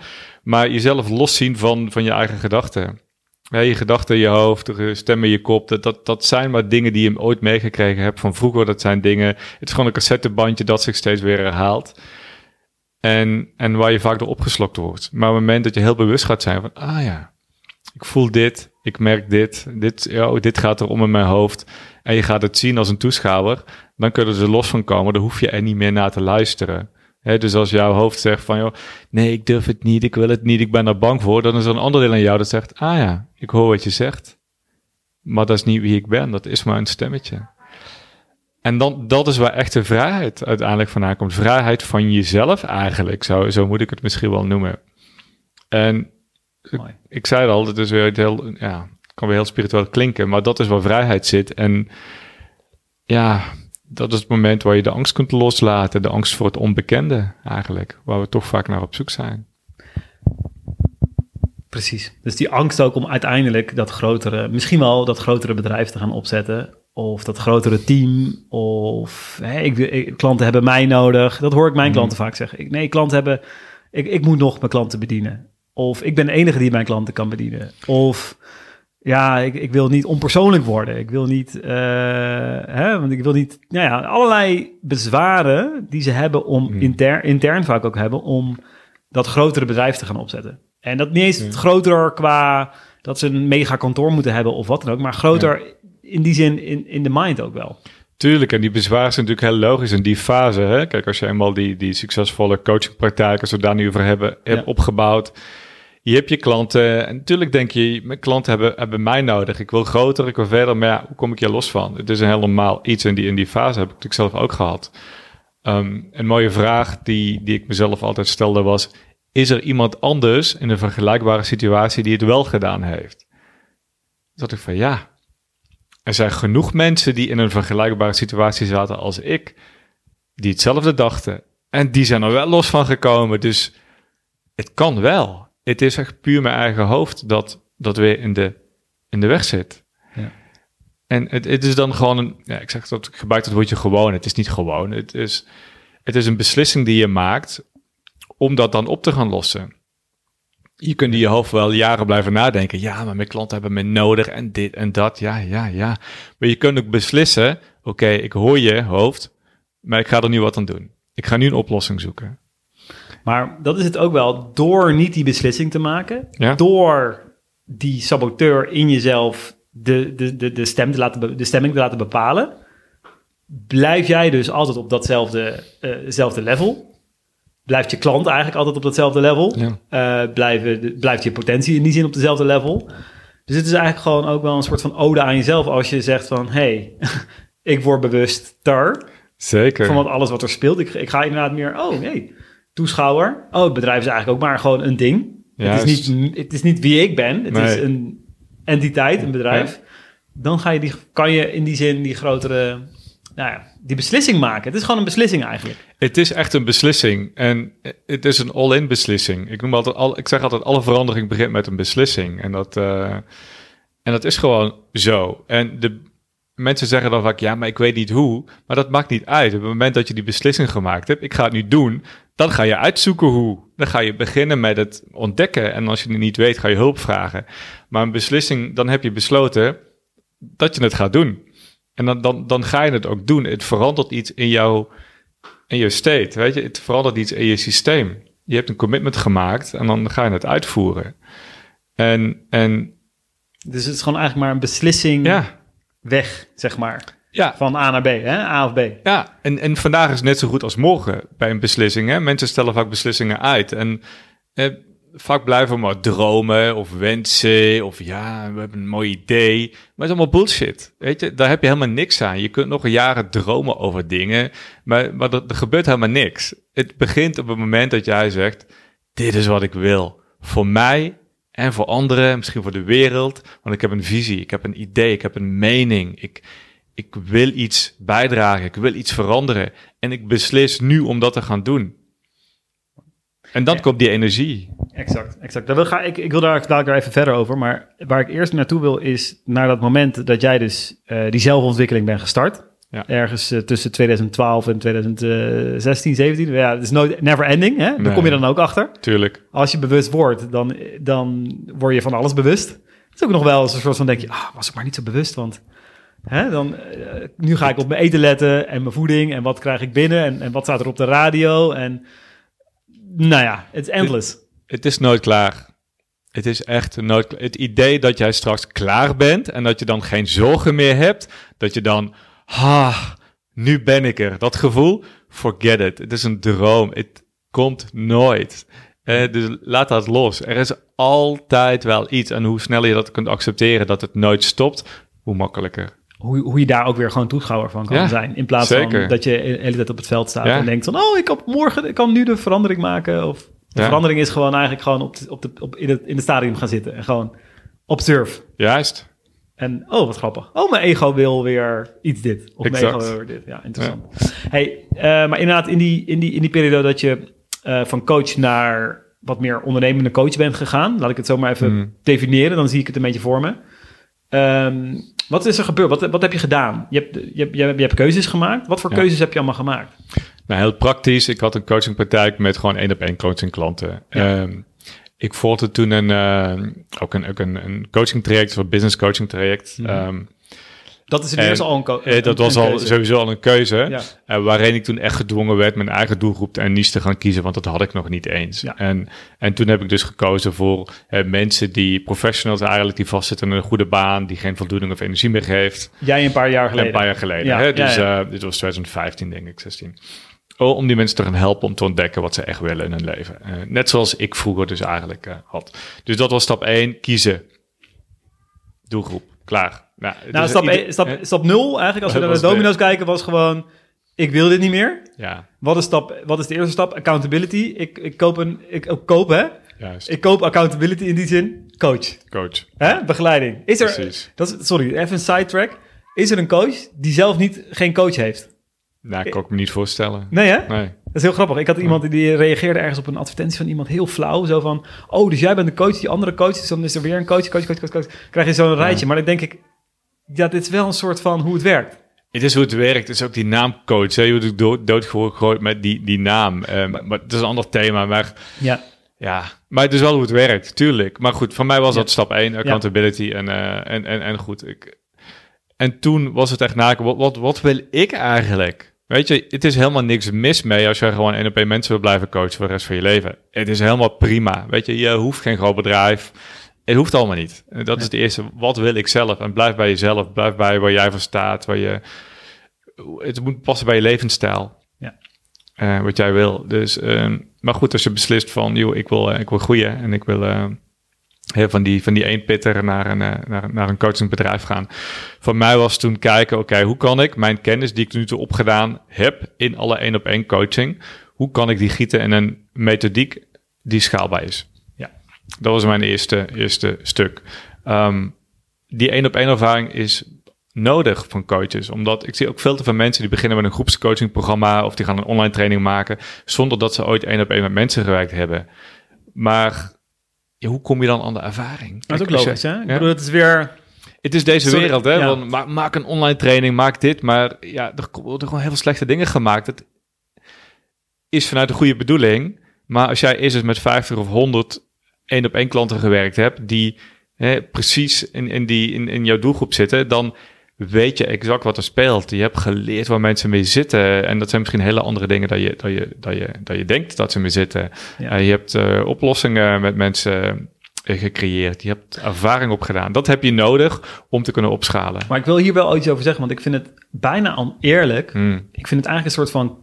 Maar jezelf loszien van, van je eigen gedachten. Ja, je gedachten in je hoofd, de stem in je kop. Dat, dat, dat zijn maar dingen die je ooit meegekregen hebt van vroeger. Dat zijn dingen. Het is gewoon een cassettebandje dat zich steeds weer herhaalt. En, en waar je vaak door opgeslokt wordt. Maar op het moment dat je heel bewust gaat zijn van, ah ja, ik voel dit, ik merk dit, dit, oh, dit gaat er om in mijn hoofd. En je gaat het zien als een toeschouwer, dan kunnen ze er los van komen. Dan hoef je er niet meer naar te luisteren. Dus als jouw hoofd zegt van, joh, nee, ik durf het niet, ik wil het niet, ik ben er bang voor. Dan is er een ander deel aan jou dat zegt, ah ja, ik hoor wat je zegt. Maar dat is niet wie ik ben, dat is maar een stemmetje. En dan, dat is waar echte vrijheid uiteindelijk vandaan komt. Vrijheid van jezelf eigenlijk, zo, zo moet ik het misschien wel noemen. En ik zei het al, het is weer heel, ja, het kan weer heel spiritueel klinken, maar dat is waar vrijheid zit. En ja, dat is het moment waar je de angst kunt loslaten, de angst voor het onbekende eigenlijk, waar we toch vaak naar op zoek zijn. Precies. Dus die angst ook om uiteindelijk dat grotere, misschien wel dat grotere bedrijf te gaan opzetten. Of dat grotere team. Of hè, ik, ik- klanten hebben mij nodig. Dat hoor ik mijn Mhm. klanten vaak zeggen. Ik, nee, klanten hebben. Ik, ik moet nog mijn klanten bedienen. Of ik ben de enige die mijn klanten kan bedienen. Of ja, ik, ik wil niet onpersoonlijk worden. Ik wil niet, uh, hè, want ik wil niet, nou ja, allerlei bezwaren die ze hebben om Hmm. intern, intern vaak ook hebben om dat grotere bedrijf te gaan opzetten. En dat niet eens het groter qua dat ze een mega kantoor moeten hebben of wat dan ook, maar groter in die zin in, in de mind ook wel. Tuurlijk, en die bezwaren zijn natuurlijk heel logisch in die fase. Hè? Kijk, als je eenmaal die, die succesvolle coachingpraktijken, het daar nu over hebben, hebt opgebouwd. Je hebt je klanten. En natuurlijk denk je, mijn klanten hebben, hebben mij nodig. Ik wil groter, ik wil verder. Maar ja, hoe kom ik hier los van? Het is een heel normaal iets. En die, in die fase heb ik natuurlijk zelf ook gehad. Um, een mooie vraag die, die ik mezelf altijd stelde was... Is er iemand anders in een vergelijkbare situatie die het wel gedaan heeft? Dacht ik van ja, er zijn genoeg mensen die in een vergelijkbare situatie zaten als ik, die hetzelfde dachten. En die zijn er wel los van gekomen. Dus het kan wel. Het is echt puur mijn eigen hoofd dat, dat weer in de, in de weg zit. Ja. En het, het is dan gewoon een, ja, ik zeg dat, ik gebruik het woordje gewoon. Het is niet gewoon. Het is, het is een beslissing die je maakt om dat dan op te gaan lossen. Je kunt in je hoofd wel jaren blijven nadenken. Ja, maar mijn klanten hebben me nodig en dit en dat. Ja, ja, ja. Maar je kunt ook beslissen. Oké, ik hoor je hoofd, maar ik ga er nu wat aan doen. Ik ga nu een oplossing zoeken. Maar dat is het ook wel. Door niet die beslissing te maken, Ja. door die saboteur in jezelf de, de, de, de, stem te laten, de stemming te laten bepalen, blijf jij dus altijd op datzelfde zelfde level. Blijft je klant eigenlijk altijd op datzelfde level. Ja. Eh, blijven, blijft je potentie in die zin op dezelfde level. Dus het is eigenlijk gewoon ook wel een soort van ode aan jezelf als je zegt van... hey, ik word bewust ter Zeker. van wat alles wat er speelt. Ik, ik ga inderdaad meer, oh nee, toeschouwer. Oh, het bedrijf is eigenlijk ook maar gewoon een ding. Het is, niet, het is niet wie ik ben. Het is een entiteit, een bedrijf. Dan ga je die, kan je in die zin die grotere, nou ja, die beslissing maken. Het is gewoon een beslissing eigenlijk. Het is echt een beslissing. En het is een all-in beslissing. Ik, noem altijd al, ik zeg altijd, alle verandering begint met een beslissing. En dat, eh, en dat is gewoon zo. En de mensen zeggen dan vaak, ja, maar ik weet niet hoe. Maar dat maakt niet uit. Op het moment dat je die beslissing gemaakt hebt, ik ga het nu doen, dan ga je uitzoeken hoe. Dan ga je beginnen met het ontdekken. En als je het niet weet, ga je hulp vragen. Maar een beslissing, dan heb je besloten dat je het gaat doen. En dan, dan, dan ga je het ook doen. Het verandert iets in jouw in je state, weet je, het verandert iets in je systeem. Je hebt een commitment gemaakt en dan ga je het uitvoeren. En, en Dus het is gewoon eigenlijk maar een beslissing ja, weg, zeg maar. ja, Van A naar B, hè? A of B. ja. En, en vandaag is net zo goed als morgen bij een beslissing. Hè? Mensen stellen vaak beslissingen uit en eh, vaak blijven we maar dromen of wensen of ja, we hebben een mooi idee. Maar het is allemaal bullshit, weet je. Daar heb je helemaal niks aan. Je kunt nog jaren dromen over dingen, maar, maar er, er gebeurt helemaal niks. Het begint op het moment dat jij zegt, dit is wat ik wil. Voor mij en voor anderen, misschien voor de wereld. Want ik heb een visie, ik heb een idee, ik heb een mening. Ik, ik wil iets bijdragen, ik wil iets veranderen. En ik beslis nu om dat te gaan doen. En dan Ja. komt die energie. Exact, exact. Daar wil, ga, ik, ik wil daar dadelijk even verder over. Maar waar ik eerst naartoe wil is naar dat moment dat jij dus eh, die zelfontwikkeling bent gestart. Ja. Ergens eh, tussen 2012 en 2016, 17. Ja, het is nooit never ending. Hè? Daar Nee. kom je dan ook achter. Tuurlijk. Als je bewust wordt, dan, dan word je van alles bewust. Het is ook nog wel eens een soort van denk je, ah, was ik maar niet zo bewust, want hè, dan, eh, nu ga ik op mijn eten letten en mijn voeding en wat krijg ik binnen en, en wat staat er op de radio en nou ja, het is endless. Het is nooit klaar. Het is echt nooit. Het idee dat jij straks klaar bent en dat je dan geen zorgen meer hebt, dat je dan, ha, nu ben ik er. Dat gevoel, forget it. Het is een droom. Het komt nooit. Eh, dus laat dat los. Er is altijd wel iets. En hoe sneller je dat kunt accepteren dat het nooit stopt, hoe makkelijker. Hoe, hoe je daar ook weer gewoon toeschouwer van kan Ja, zijn. In plaats zeker. van dat je de hele tijd op het veld staat Ja. en denkt van... oh, ik kan morgen, ik kan nu de verandering maken. Of de Ja. verandering is gewoon eigenlijk gewoon op, de- op de, op, in, het, in het stadium gaan zitten. En gewoon observe. Juist. En oh, wat grappig. Oh, mijn ego wil weer iets dit. Of mijn Exact. ego wil weer dit. Ja, interessant. Hey, eh, maar inderdaad, in die, in, die, in die periode dat je eh, van coach naar wat meer ondernemende coach bent gegaan... laat ik het zo maar even Hmm. definiëren, dan zie ik het een beetje voor me. Ehm, wat is er gebeurd? Wat, wat heb je gedaan? Je hebt, je, hebt, je, hebt, je hebt keuzes gemaakt. Wat voor Ja. keuzes heb je allemaal gemaakt? Nou, heel praktisch. Ik had een coachingpraktijk met gewoon één op één coaching klanten. Ja. Ehm, ik volgde toen een, uh, ook een, ook een, een coaching traject, een business coaching traject. Mhm. Ehm, Dat is in eerste al een, eh, dat een- was een al keuze. sowieso al een keuze. Ja. waarin ik toen echt gedwongen werd mijn eigen doelgroep en niche te gaan kiezen, want dat had ik nog niet eens. Ja. En, en toen heb ik dus gekozen voor eh, mensen die professionals eigenlijk, die vastzitten in een goede baan, die geen voldoening of energie meer geeft. Jij een paar jaar geleden. Een paar jaar geleden. Ja, hè? Dus eh, dit was 2015, denk ik, 16. Oh, om die mensen te gaan helpen om te ontdekken wat ze echt willen in hun leven. Net zoals ik vroeger dus eigenlijk had. Dus dat was stap 1, kiezen. Doelgroep, klaar. Nou, Nou, stap, ieder- één- stap, eh, stap 0 eigenlijk, als we naar de domino's kijken, was gewoon... Ik wil dit niet meer. Ja, Wat is, stap, wat is de eerste stap? Accountability. Ik, ik koop een... Ik, ik koop, hè? juist. Ik koop accountability in die zin. Coach. Coach. Hè? Begeleiding. Is er... Precies. Dat is, sorry, even een sidetrack. Is er een coach die zelf niet, geen coach heeft? Nou, kan ik me niet voorstellen. Nee, hè? Nee. Dat is heel grappig. Ik had iemand die reageerde ergens op een advertentie van iemand heel flauw. Zo van, oh, dus jij bent de coach, die andere coach. Dus dan is er weer een coach, coach, coach, coach, coach. Krijg je zo'n rijtje. Maar dan denk ik, ja, dit is wel een soort van hoe het werkt. Het is hoe het werkt. Het is ook die naamcoach. Hè? Je wordt dood, doodgegooid met die, die naam. Eh, maar, het is een ander thema. Maar Ja. Ja, maar het is wel hoe het werkt, tuurlijk. Maar goed, voor mij was Ja. dat stap 1, accountability. En, eh, en, en, en goed, ik, en toen was het echt naken, wat, wat, wat wil ik eigenlijk? Weet je, het is helemaal niks mis mee als je gewoon één op één mensen wil blijven coachen voor de rest van je leven. Het is helemaal prima. Weet je, je hoeft geen groot bedrijf. Het hoeft allemaal niet. Dat is het eerste. Wat wil ik zelf? En blijf bij jezelf. Blijf bij waar jij voor staat. Waar je, het moet passen bij je levensstijl. Ja. Eh, wat jij wil. Dus, ehm, maar goed, als je beslist van, joh, ik wil, eh, ik wil groeien en ik wil eh, heel van die, van die eenpitter naar een, naar, naar een coachingbedrijf gaan. Voor mij was toen kijken, oké, hoe kan ik mijn kennis die ik nu toe opgedaan heb in alle één op één coaching, hoe kan ik die gieten in een methodiek die schaalbaar is? Dat was mijn eerste, eerste stuk. Ehm, die één op één ervaring is nodig van coaches. Omdat ik zie ook veel te veel mensen die beginnen met een groepscoachingprogramma of die gaan een online training maken zonder dat ze ooit één op één met mensen gewerkt hebben. Maar ja, hoe kom je dan aan de ervaring? Dat is ook logisch, hè? Ik bedoel, het is weer... Het is deze Sorry, wereld, hè? ja. Want ma- maak een online training, maak dit. Maar ja, er worden gewoon heel veel slechte dingen gemaakt. Het is vanuit een goede bedoeling. Maar als jij eerst eens met 50 of 100 één op één klanten gewerkt hebt, die hè, precies in, in, die, in, in jouw doelgroep zitten, dan weet je exact wat er speelt. Je hebt geleerd waar mensen mee zitten. En dat zijn misschien hele andere dingen dan je, dan je, dan je, dan je denkt dat ze mee zitten. Ja. Eh, je hebt eh, oplossingen met mensen eh, gecreëerd. Je hebt ervaring opgedaan. Dat heb je nodig om te kunnen opschalen. Maar ik wil hier wel iets over zeggen, want ik vind het bijna oneerlijk. Hmm. Ik vind het eigenlijk een soort van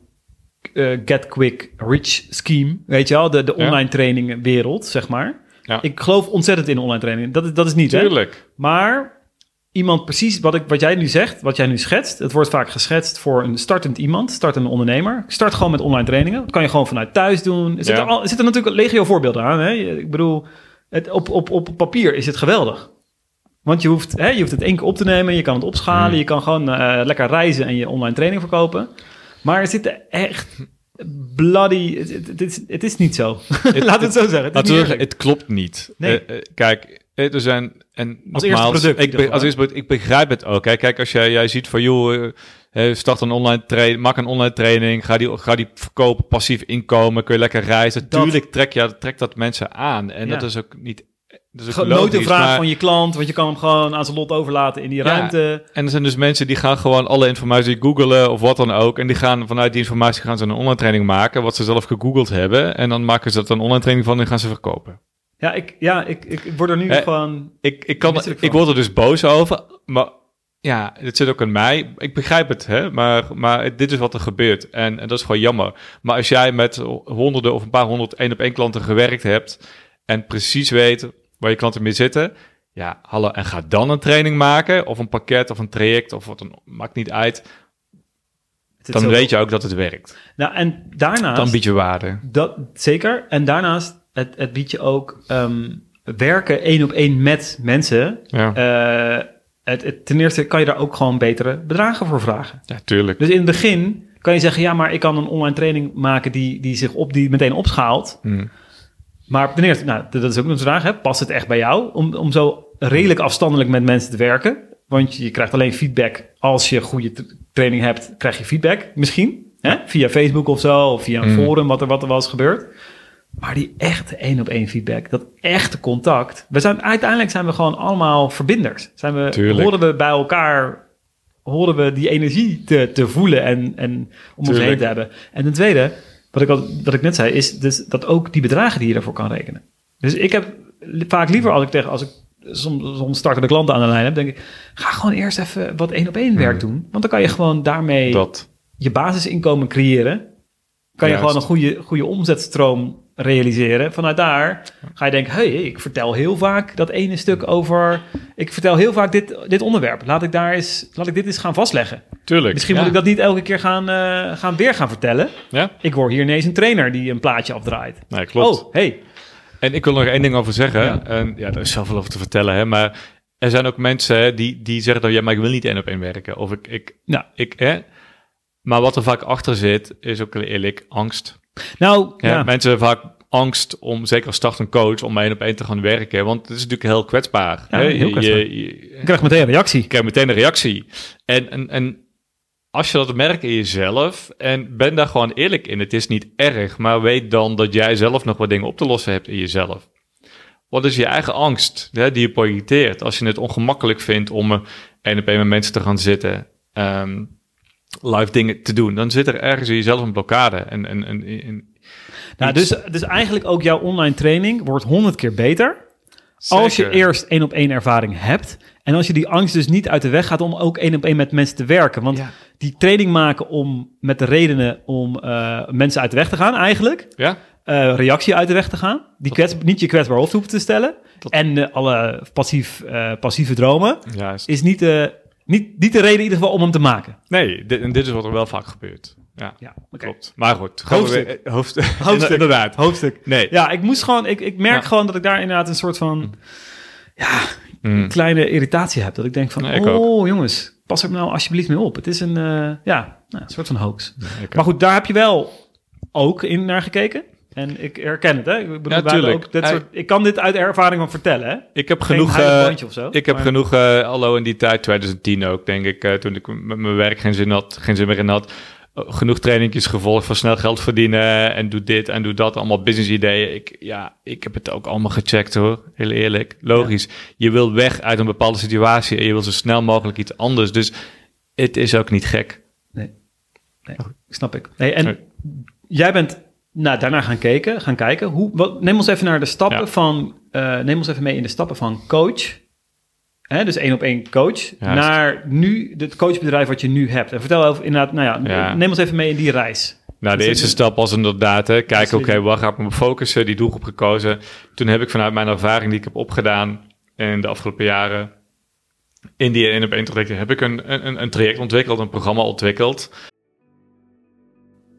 eh, get quick rich scheme. Weet je wel, de, de Ja. online training wereld, zeg maar. Ja. Ik geloof ontzettend in online training. Dat, is- dat is niet, hè? Tuurlijk. Maar iemand precies wat, ik, wat jij nu zegt, wat jij nu schetst, het wordt vaak geschetst voor een startend iemand, startende ondernemer. Start gewoon met online trainingen. Dat kan je gewoon vanuit thuis doen. Er zitten, Ja. al, er zitten natuurlijk legio voorbeelden aan. Hè? Ik bedoel, het, op, op, op papier is het geweldig. Want je hoeft, hè, je hoeft het één keer op te nemen, je kan het opschalen, Hmm. je kan gewoon eh, lekker reizen en je online training verkopen. Maar er zitten echt bloody... Het, het- is, het is niet zo. We het zo zeggen. Het is het klopt niet. Nee. Eh, eh, kijk, eh, er zijn... En Als eerste product Ik, be- als hè? eerste product, ik begrijp het ook. Hè. Kijk, als jij, jij ziet van, joh, start een online training, maak een online training, ga die, ga die verkopen, passief inkomen, kun je lekker reizen. Dat- Tuurlijk trek, ja, trekt dat mensen aan. En Ja. dat is ook niet... Gewoon nooit een vraag maar- van je klant, want je kan hem gewoon aan zijn lot overlaten in die Ja. ruimte. En er zijn dus mensen die gaan gewoon alle informatie googlen of wat dan ook. En die gaan vanuit die informatie gaan ze een online training maken, wat ze zelf gegoogeld hebben. En dan maken ze dat een online training van en gaan ze verkopen. Ja, ik, ja, ik, ik word er nu Hè? gewoon... Ik, ik, kan, ik word er dus boos over, maar ja, het zit ook aan mij. Ik begrijp het, hè? Maar, maar dit is wat er gebeurt. En, en dat is gewoon jammer. Maar als jij met honderden of een paar honderd één op één klanten gewerkt hebt en precies weet waar je klanten mee zitten, ja, hallo, en ga dan een training maken of een pakket of een traject of wat dan maakt niet uit. Dan weet je ook dat het werkt. Nou, en daarnaast... Dan bied je waarde. Dat, zeker. En daarnaast, het, het biedt je ook ehm, werken één op één met mensen. Ja, Eh, het, het- ten eerste kan je daar ook gewoon betere bedragen voor vragen. ja tuurlijk. Dus in het begin kan je zeggen, ja, maar ik kan een online training maken die, die zich op, die meteen opschaalt. Hm. Maar ten eerste, nou, dat is ook een vraag, hè? past het echt bij jou om, om zo redelijk afstandelijk met mensen te werken? Want je krijgt alleen feedback als je goede training hebt, krijg je feedback misschien. Hè? Via Facebook of zo, of via een Mm. forum, wat er, wat er was gebeurd. Maar die echte één op één feedback, dat echte contact. We zijn, uiteindelijk zijn we gewoon allemaal verbinders. Zijn we, Tuurlijk. horen we bij elkaar, horen we die energie te, te voelen en, en om ons heen te hebben. En ten tweede, wat ik, al, wat ik net zei, is dus dat ook die bedragen die je daarvoor kan rekenen. Dus ik heb vaak liever als ik tegen, als ik soms, soms startende klanten aan de lijn heb, denk ik, ga gewoon eerst even wat één op één werk doen. Want dan kan je gewoon daarmee Hmm. Dat. je basisinkomen creëren. Kan je gewoon een goede, goede omzetstroom realiseren. Vanuit daar ga je denken, hey, ik vertel heel vaak dat ene stuk over... Ik vertel heel vaak dit, dit onderwerp. Laat ik, daar eens, laat ik dit eens gaan vastleggen. Tuurlijk. Misschien ja. moet ik dat niet elke keer gaan, eh, gaan weer gaan vertellen. Ja, Ik hoor hier ineens een trainer die een plaatje afdraait. nee, klopt. Oh, hey. En ik wil nog één ding over zeggen. Ja. En ja, daar is zoveel over te vertellen, hè. Maar er zijn ook mensen die, die zeggen dan, ja, maar ik wil niet één op één werken. Of ik, ik, Nou. ik, hè. Maar wat er vaak achter zit, is ook eerlijk angst. Nou, Ja, ja. Mensen hebben vaak angst om, zeker als startend coach, om één op één te gaan werken. Want het is natuurlijk heel kwetsbaar. Ja, hè. heel Je- kwetsbaar. Je, je, ik krijg meteen een reactie. je krijgt meteen een reactie. En, en, en als je dat merkt in jezelf en ben daar gewoon eerlijk in. Het is niet erg, maar weet dan dat jij zelf nog wat dingen op te lossen hebt in jezelf. Wat is je eigen angst hè, die je projecteert? Als je het ongemakkelijk vindt om eh, één op één met mensen te gaan zitten, ehm, live dingen te doen, dan zit er ergens in jezelf een blokkade. En, en, en, en Nou, dus, dus eigenlijk ook jouw online training wordt honderd keer beter. Als je eerst één op één ervaring hebt. En als je die angst dus niet uit de weg gaat om ook één op één met mensen te werken. Want Ja. die training maken om met de redenen om eh, mensen uit de weg te gaan, eigenlijk. Ja? eh, reactie uit de weg te gaan. Die kwets, niet je kwetsbaar hoofd hoeven te stellen. En eh, alle passief, eh, passieve dromen. Juist. Is niet, de niet, niet de reden in ieder geval om hem te maken. Nee, dit, en dit is wat er wel vaak gebeurt. Ja, Ja, klopt. Maar goed, Hoofdstuk. weer- eh, hoofd, Hoofdstuk. inderdaad. Hoofdstuk. Nee. Ja, ik moest gewoon, ik, ik merk Ja. gewoon dat ik daar inderdaad een soort van ja, Mm. kleine irritatie heb. Dat ik denk van, Nee, ik oh jongens, pas er nou alsjeblieft mee op. Het is een, eh, ja, nou, een soort van hoax. maar goed, daar heb je wel ook in naar gekeken. En ik herken het, hè. Ik, bedoel, Ja, ook dit soort, ik kan dit uit ervaring van vertellen, hè. Ik heb Geen genoeg, of zo, ik heb maar- genoeg, eh allo in die tijd, 2010 ook, denk ik, eh, toen ik met mijn werk geen zin had, geen zin meer in had, genoeg trainingjes gevolgd van snel geld verdienen en doe dit en doe dat, allemaal business ideeën. Ik, ja, ik heb het ook allemaal gecheckt hoor, heel eerlijk. Logisch, je wil weg uit een bepaalde situatie en je wil zo snel mogelijk iets anders, dus het is ook niet gek. Nee, nee snap ik. Nee, en Nee. jij bent nou, daarna gaan kijken, gaan kijken. Hoe, wat, neem ons even naar de stappen Ja. van... eh, neem ons even mee in de stappen van coach. Hè, dus één op één coach. Naar nu het coachbedrijf wat je nu hebt. En vertel even inderdaad... Nou ja, neem ons even mee in die reis. Nou, de Dat eerste stap was inderdaad, hè, kijken, oké, Absoluut. waar ga ik me focussen, die doelgroep gekozen. Toen heb ik vanuit mijn ervaring die ik heb opgedaan in de afgelopen jaren, in die één op één trajecten, heb ik een, een, een traject ontwikkeld, een programma ontwikkeld.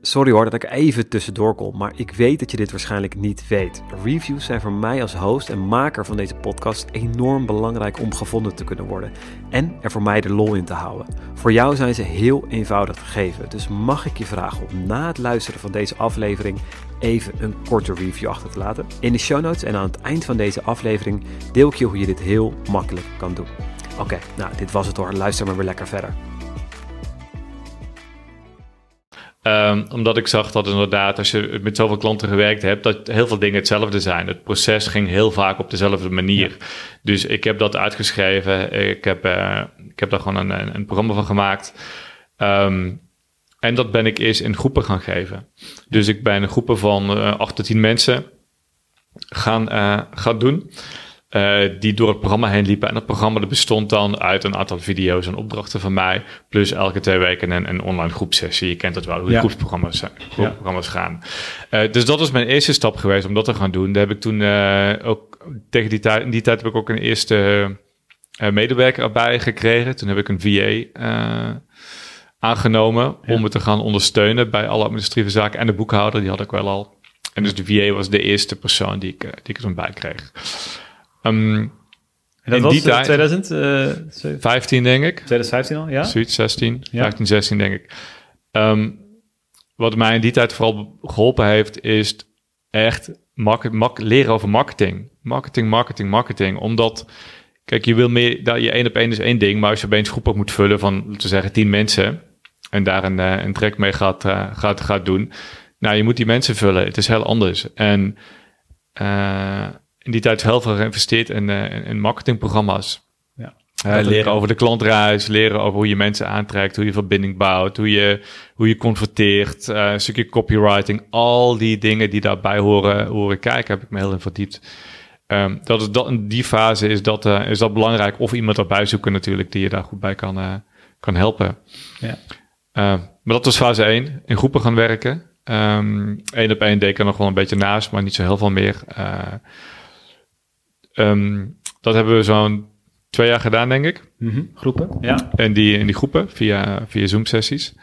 Sorry hoor dat ik even tussendoor kom, maar ik weet dat je dit waarschijnlijk niet weet. Reviews zijn voor mij als host en maker van deze podcast enorm belangrijk om gevonden te kunnen worden. En er voor mij de lol in te houden. Voor jou zijn ze heel eenvoudig te geven, dus mag ik je vragen om na het luisteren van deze aflevering even een korte review achter te laten. In de show notes en aan het eind van deze aflevering deel ik je hoe je dit heel makkelijk kan doen. Oké, nou dit was het hoor, luister maar weer lekker verder. Ehm, omdat ik zag dat inderdaad, als je met zoveel klanten gewerkt hebt, dat heel veel dingen hetzelfde zijn. Het proces ging heel vaak op dezelfde manier. Dus ik heb dat uitgeschreven. Ik heb, eh, ik heb daar gewoon een, een, programma van gemaakt. Ehm, en dat ben ik eerst in groepen gaan geven. Dus ik ben groepen van eh 8 tot 10 mensen gaan, eh, gaan doen. Eh, die door het programma heen liepen. En dat programma dat bestond dan uit een aantal video's en opdrachten van mij. Plus elke twee weken een, een online groepsessie. Je kent het wel, hoe Ja. groepsprogramma's, zijn- groepsprogramma's gaan. Eh, dus dat was mijn eerste stap geweest om dat te gaan doen. Daar heb ik toen eh, ook tegen die tijd, in die tijd heb ik ook een eerste medewerker erbij gekregen. Toen heb ik een VA aangenomen Ja. om me te gaan ondersteunen bij alle administratieve zaken. En de boekhouder, die had ik wel al. En dus de VA was de eerste persoon die ik, die ik er toen bij kreeg. En dat In was die eh, tijd- 2000, eh, 15 denk ik. 2015 al, ja? Zoiets, 16, Ja. 15, 16 denk ik. Ehm, wat mij in die tijd vooral geholpen heeft, is echt market, mak- leren over marketing. Marketing, marketing, marketing. Omdat, kijk, je wil meer, dat je één op één is één ding, maar als je opeens groep op moet vullen van, laten we zeggen, 10 mensen, en daar een, eh, een track mee gaat, eh, gaat, gaat doen, Nou, je moet die mensen vullen. Het is heel anders. En in die tijd heel veel geïnvesteerd in, in marketingprogramma's. Ja. leren over de klantreis, leren over hoe je mensen aantrekt, hoe je verbinding bouwt, hoe je, hoe je converteert, uh, een stukje copywriting, al die dingen die daarbij horen, horen kijken, heb ik me heel in verdiept. Um, dat is dat, in die fase is dat, uh, is dat belangrijk. Of iemand erbij zoeken natuurlijk, die je daar goed bij kan, uh, kan helpen. Ja. Uh, maar dat was fase 1. In groepen gaan werken. Um, één op één deed ik er nog wel een beetje naast, maar niet zo heel veel meer. Um, dat hebben we zo'n twee jaar gedaan, denk ik. Mm Groepen, ja. En die, in die groepen via, via Zoom-sessies.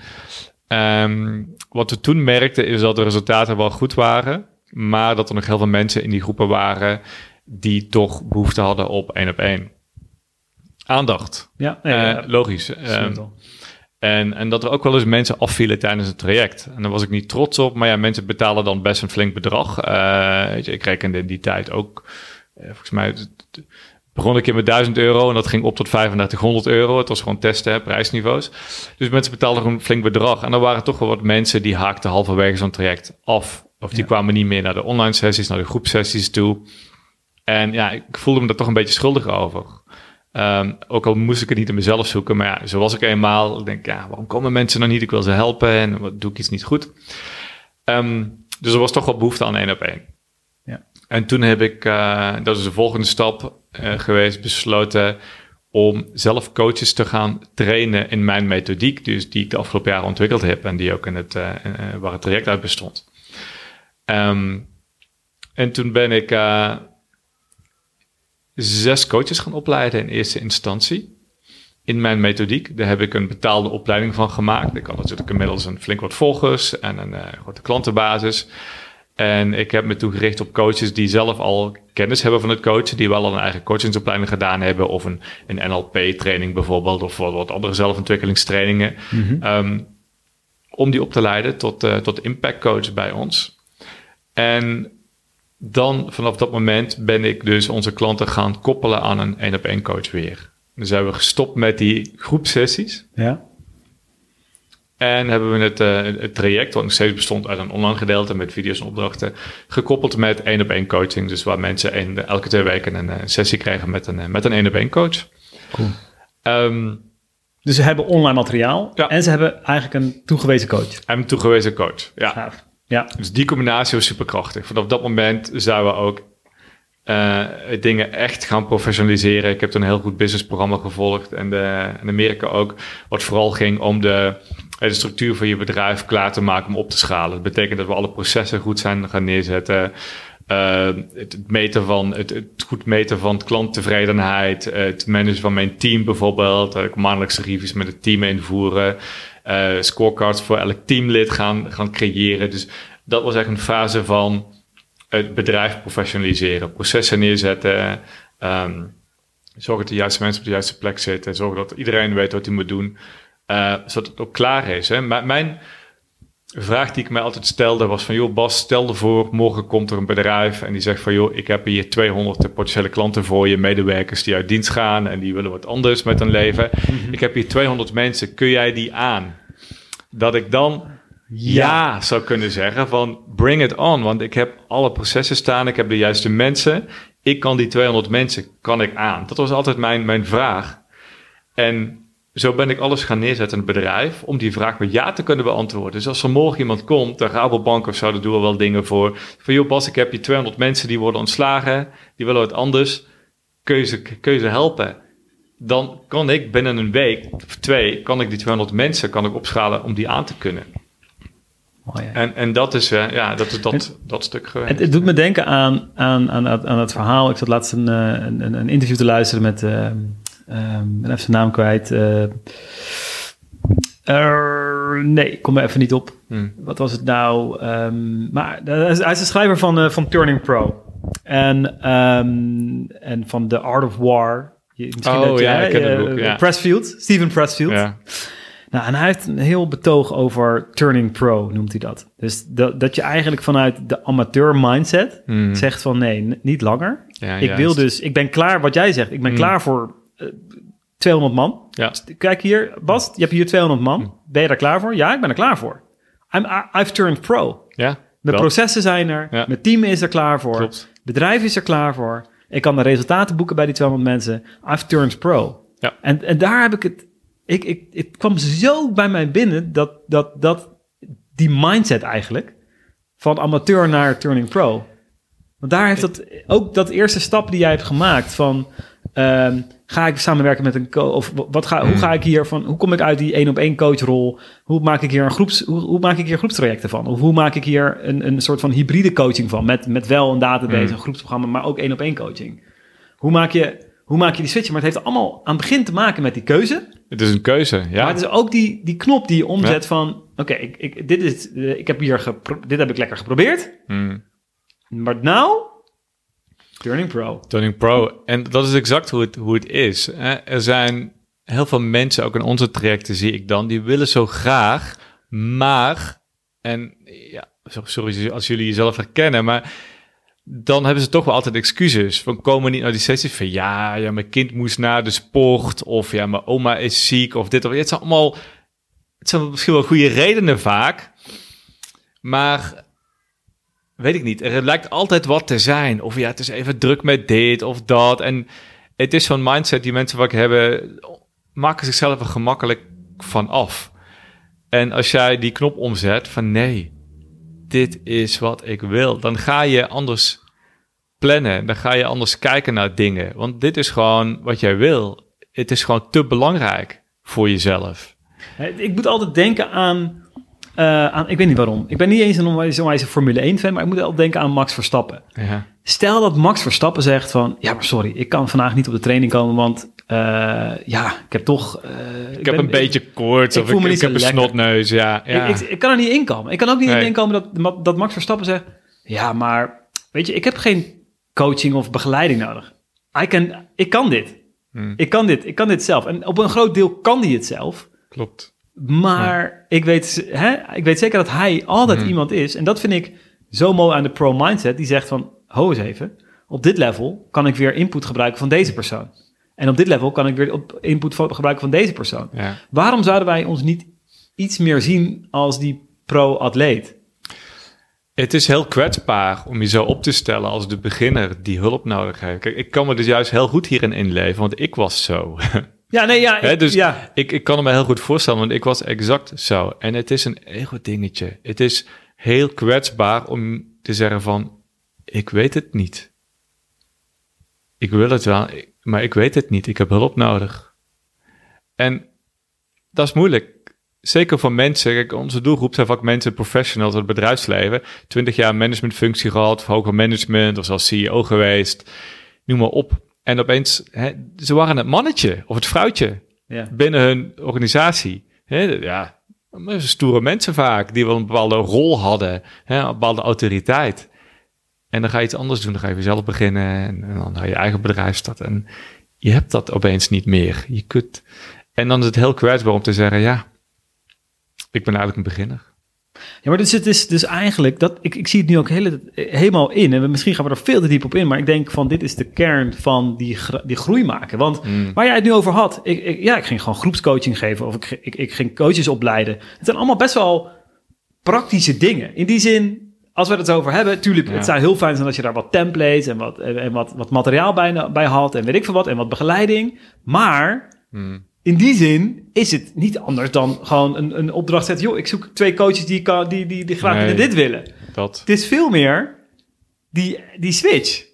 Um, wat we toen merkten is dat de resultaten wel goed waren, maar dat er nog heel veel mensen in die groepen waren die toch behoefte hadden op één op één. Aandacht. Ja, uh, logisch. Um, en, en dat er ook wel eens mensen afvielen tijdens het traject. En daar was ik niet trots op, maar ja, mensen betalen dan best een flink bedrag. Uh, weet je, ik rekende in die tijd ook, volgens mij, begon ik in met 1000 euro en dat ging op tot 3500 euro. Het was gewoon testen, hè, prijsniveaus. Dus mensen betaalden gewoon een flink bedrag. En er waren toch wel wat mensen die haakten halverwege zo'n traject af. Of die kwamen niet meer naar de online sessies, naar de groepsessies toe. En ja, ik voelde me daar toch een beetje schuldig over. Um, ook al moest ik het niet in mezelf zoeken, maar ja, zo was ik eenmaal. Ik denk, ja, waarom komen mensen nou niet? Ik wil ze helpen en wat doe ik iets niet goed? Um, dus er was toch wel behoefte aan één op één. En toen heb ik, uh, dat is de volgende stap uh, geweest, besloten om zelf coaches te gaan trainen in mijn methodiek, dus die ik de afgelopen jaren ontwikkeld heb en die ook in het, uh, waar het traject uit bestond. Um, en toen ben ik zes coaches gaan opleiden in eerste instantie. In mijn methodiek. Daar heb ik een betaalde opleiding van gemaakt. Ik had natuurlijk inmiddels een flink wat volgers en een grote klantenbasis. En ik heb me toen gericht op coaches die zelf al kennis hebben van het coachen, die wel al een eigen coachingsopleiding gedaan hebben, of een, een NLP-training bijvoorbeeld, of wat, wat andere zelfontwikkelingstrainingen, mm um, om die op te leiden tot, uh, tot impact coach bij ons. En dan vanaf dat moment ben ik dus onze klanten gaan koppelen aan een één op één coach weer. Dus hebben we gestopt met die groepsessies. Ja. En hebben we het, uh, het traject, wat nog steeds bestond uit een online gedeelte met video's en opdrachten, gekoppeld met één op één coaching. Dus waar mensen een, elke twee weken een, een, sessie krijgen met een met een één op één coach. Cool. Um, dus ze hebben online materiaal ja. en ze hebben eigenlijk een toegewezen coach. En een toegewezen coach, ja. Ja. Dus die combinatie was superkrachtig. Vanaf dat moment zouden we ook uh, dingen echt gaan professionaliseren. Ik heb toen een heel goed businessprogramma gevolgd en de, in Amerika ook, wat vooral ging om de, de structuur van je bedrijf klaar te maken om op te schalen. Dat betekent dat we alle processen goed zijn gaan neerzetten. Uh, het, meten van, het, goed meten van klanttevredenheid, het managen van mijn team bijvoorbeeld, uh, maandelijkse reviews met het team invoeren, uh, scorecards voor elk teamlid gaan, gaan creëren. Dus dat was echt een fase van het bedrijf professionaliseren, processen neerzetten, um, zorgen dat de juiste mensen op de juiste plek zitten, zorgen dat iedereen weet wat hij moet doen, uh, zodat het ook klaar is. Hè. mijn vraag die ik mij altijd stelde was van, joh Bas, stel ervoor, morgen komt er een bedrijf en die zegt van, joh, ik heb hier 200 potentiële klanten voor je, medewerkers die uit dienst gaan en die willen wat anders met hun leven. Mhm. Ik heb hier 200 mensen, kun jij die aan? Dat ik dan ja. zou kunnen zeggen van, bring it on, want ik heb alle processen staan, ik heb de juiste mensen, ik kan die 200 mensen, kan ik aan? Dat was altijd mijn, mijn vraag. En zo ben ik alles gaan neerzetten in het bedrijf om die vraag met ja te kunnen beantwoorden. Dus als er morgen iemand komt, de Rabobank of zo, daar doen we wel dingen voor. Van joh Bas, ik heb je 200 mensen die worden ontslagen, die willen wat anders. Kun je ze, kun je ze helpen? Dan kan ik binnen een week of twee, kan ik die 200 mensen kan ik opschalen om die aan te kunnen. En, en dat is, ja, dat, is dat, dat stuk geweest. Het, het, doet me denken aan, aan, aan, aan het verhaal. Ik zat laatst een, eh, een, een interview te luisteren met... Uh, Um, even zijn naam kwijt. Uh, nee, ik kom er even niet op. Hmm. Wat was het nou? Um, maar hij is, de schrijver van, van Turning Pro. En, um, en van The Art of War. Misschien oh ja, ik ken het boek, ja. Pressfield, Steven Pressfield. Ja. Nou, en hij heeft een heel betoog over Turning Pro, noemt hij dat. Dus dat, dat je eigenlijk vanuit de amateur mindset hmm. zegt van nee, niet langer. Ja, ik wil dus, ik ben klaar, wat jij zegt, ik ben hmm. klaar voor 200 man. Ja. Kijk hier, Bas, je hebt hier 200 man. Hm. Ben je daar klaar voor? Ja, ik ben er klaar voor. I'm, I've turned pro. Ja, wel. processen zijn er. Ja. Mijn team is er klaar voor. Klopt. Bedrijf is er klaar voor. Ik kan de resultaten boeken bij die 200 mensen. I've turned pro. Ja. En, en daar heb ik het... Ik, ik, het kwam zo bij mij binnen dat, dat, dat die mindset eigenlijk... van amateur naar turning pro. Want daar heeft dat ook dat eerste stap die jij hebt gemaakt van... ehm, ga ik samenwerken met een coach? Of wat ga, hoe ga ik hier van... Hoe kom ik uit die één op één coachrol? Hoe maak ik hier een groeps... Hoe, hoe maak ik hier groepstrajecten van? Of hoe maak ik hier een, een soort van hybride coaching van? Met, met wel een database, Hmm. een groepsprogramma, maar ook één op één coaching. Hoe maak je... Hoe maak je die switch? Maar het heeft allemaal aan het begin te maken met die keuze. Het is een keuze, ja. Maar het is ook die, die knop die je omzet van... Oké, ik, ik, dit, is, eh, ik heb hier dit heb ik lekker geprobeerd. Hmm. Maar nou... Turning pro. Turning Pro. En dat is exact hoe het, hoe het is. Er zijn heel veel mensen, ook in onze trajecten zie ik dan, die willen zo graag, maar, en ja, so- sorry als jullie jezelf herkennen, maar dan hebben ze toch wel altijd excuses. Van komen niet naar die sessies van ja, ja, mijn kind moest naar de sport, of ja, mijn oma is ziek, of dit of Het zijn allemaal, het zijn misschien wel goede redenen vaak, maar weet ik niet. Er lijkt altijd wat te zijn. Of ja, het is even druk met dit of dat. En het is zo'n mindset die mensen vaak hebben, maken zichzelf er gemakkelijk van af. En als jij die knop omzet van nee, dit is wat ik wil, dan ga je anders plannen. Dan ga je anders kijken naar dingen. Want dit is gewoon wat jij wil. Het is gewoon te belangrijk voor jezelf. Ik moet altijd denken aan, eh, aan... Ik weet niet waarom. Ik ben niet eens een onwijs, onwijs Formule 1-fan... maar ik moet altijd denken aan Max Verstappen. Ja. Stel dat Max Verstappen zegt van... ja, maar sorry, ik kan vandaag niet op de training komen... want ja, ik heb toch... eh, Ik, heb ben- een beetje koorts ik of ik, ik heb een snotneus. Ja, ja. Ik, ik, ik kan er niet in komen. Ik kan ook niet Nee. in komen dat, dat Max Verstappen zegt... ja, maar weet je, ik heb geen coaching of begeleiding nodig. I can, ik kan dit. Hmm. Ik kan dit. Ik kan dit zelf. En op een groot deel kan hij het zelf. Klopt. Maar ik, weet, hè, ik weet zeker dat hij altijd Hmm. iemand is. En dat vind ik zo mooi aan de pro-mindset. Die zegt van, ho eens even. Op dit level kan ik weer input gebruiken van deze persoon. En op dit level kan ik weer op input gebruiken van deze persoon. Ja. Waarom zouden wij ons niet iets meer zien als die pro-atleet? Het is heel kwetsbaar om je zo op te stellen als de beginner die hulp nodig heeft. Kijk, ik kan me dus juist heel goed hierin inleven, want ik was zo. Ja, nee, ja. Ik- dus ja. ik, ik kan me heel goed voorstellen, want ik was exact zo. En het is een ego-dingetje. Het is heel kwetsbaar om te zeggen van, ik weet het niet. Ik wil het wel, maar ik weet het niet. Ik heb hulp nodig. En dat is moeilijk. Zeker voor mensen, kijk, onze doelgroep zijn vaak mensen, professionals uit het bedrijfsleven. 20 jaar managementfunctie gehad, of hoger management, of zelfs CEO geweest. Noem maar op. En opeens, hè, ze waren het mannetje of het vrouwtje ja. binnen hun organisatie. Hè, ja, stoere mensen vaak, die wel een bepaalde rol hadden, hè, een bepaalde autoriteit. En dan ga je iets anders doen, dan ga je weer zelf beginnen en, en dan ga je eigen bedrijf starten. En je hebt dat opeens niet meer. Je kunt, en dan is het heel kwetsbaar om te zeggen, ja, ik ben eigenlijk een beginner. Ja, maar dus het is dus eigenlijk, dat, ik, ik zie het nu ook hele, helemaal in. En misschien gaan we er veel te diep op in. Maar ik denk van, dit is de kern van die, die groei maken. Want Mm. waar jij het nu over had, ik, ik, ja, ik ging gewoon groepscoaching geven. Of ik, ik, ik ging coaches opleiden. Het zijn allemaal best wel praktische dingen. In die zin, als we het over hebben, tuurlijk, Ja. het zou heel fijn zijn als je daar wat templates en wat, en, wat, wat materiaal bij, bij had. En weet ik veel wat, en wat begeleiding. Maar Mm. in die zin is het niet anders dan gewoon een, een opdracht zetten. Joh, ik zoek twee coaches die, kan, die, die, die graag Nee. dit willen. Dat. Het is veel meer die, die switch.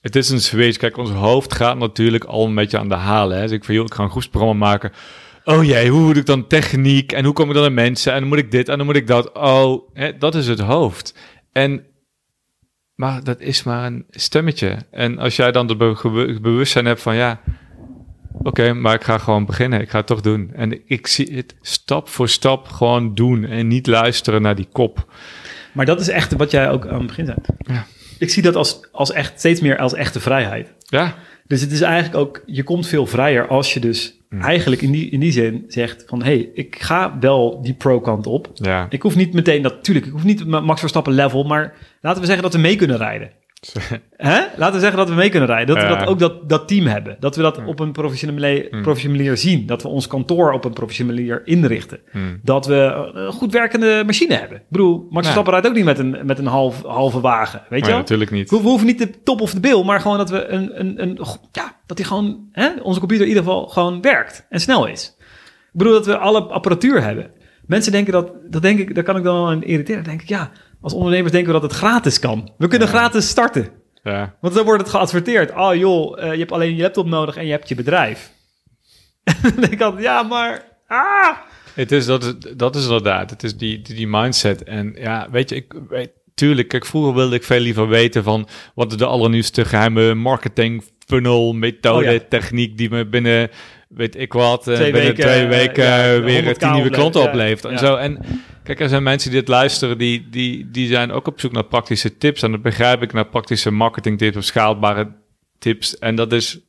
Het is een switch. Kijk, ons hoofd gaat natuurlijk al een beetje aan de halen. Hè. Dus ik van, joh, ik ga een groepsprogramma maken. Oh jee, hoe moet ik dan techniek? En hoe kom ik dan aan mensen? En dan moet ik dit en dan moet ik dat. Oh, hè, dat is het hoofd. En, maar dat is maar een stemmetje. En als jij dan be- gewe- bewustzijn hebt van, ja, oké, maar ik ga gewoon beginnen. Ik ga het toch doen. En ik zie het stap voor stap gewoon doen. En niet luisteren naar die kop. Maar dat is echt wat jij ook aan het begin zei. Ja. Ik zie dat als, als echt, steeds meer als echte vrijheid. Ja, Dus het is eigenlijk ook, je komt veel vrijer als je dus eigenlijk in die, in die zin zegt van... hé, hey, ik ga wel die pro-kant op. ja, Ik hoef niet meteen dat, tuurlijk, ik hoef niet Max Verstappen level... maar laten we zeggen dat we mee kunnen rijden. Hè? Laten we zeggen dat we mee kunnen rijden. Dat we dat ook dat, dat team hebben. Dat we dat op een professionele, Hmm. professionele manier zien. Dat we ons kantoor op een professionele manier inrichten. Hmm. Dat we een goed werkende machine hebben. Ik bedoel, Max. Verstappen rijdt ook niet met een, met een half, halve wagen. Weet je Nee, wel? natuurlijk niet. We, we hoeven niet de top of de bill, maar gewoon dat we een, een, een ja, dat die gewoon, hè, onze computer in ieder geval gewoon werkt en snel is. Ik bedoel dat we alle apparatuur hebben. Mensen denken dat, dat denk ik, daar kan ik dan wel aan irriteren. Dan denk ik, ja, als ondernemers denken we dat het gratis kan. We kunnen gratis starten. Ja. Want dan wordt het geadverteerd. Oh joh, eh, je hebt alleen je laptop nodig en je hebt je bedrijf. En dan denk ik altijd, ja, maar... Ah! Het is, dat, is- dat is inderdaad. Het is die, die, die mindset. En ja, weet je, ik weet, tuurlijk, kijk, vroeger wilde ik veel liever weten van wat is de allernieuwste geheime marketing funnel, methode, Oh ja. techniek die me binnen, weet ik wat, eh, Twee binnen weken, twee eh, weken ja, 100k weer tien nieuwe klanten oplevert. En zo. En kijk, er zijn mensen die dit luisteren, die, die, die zijn ook op zoek naar praktische tips. En dat begrijp ik, naar praktische marketing tips of schaalbare tips. En dat is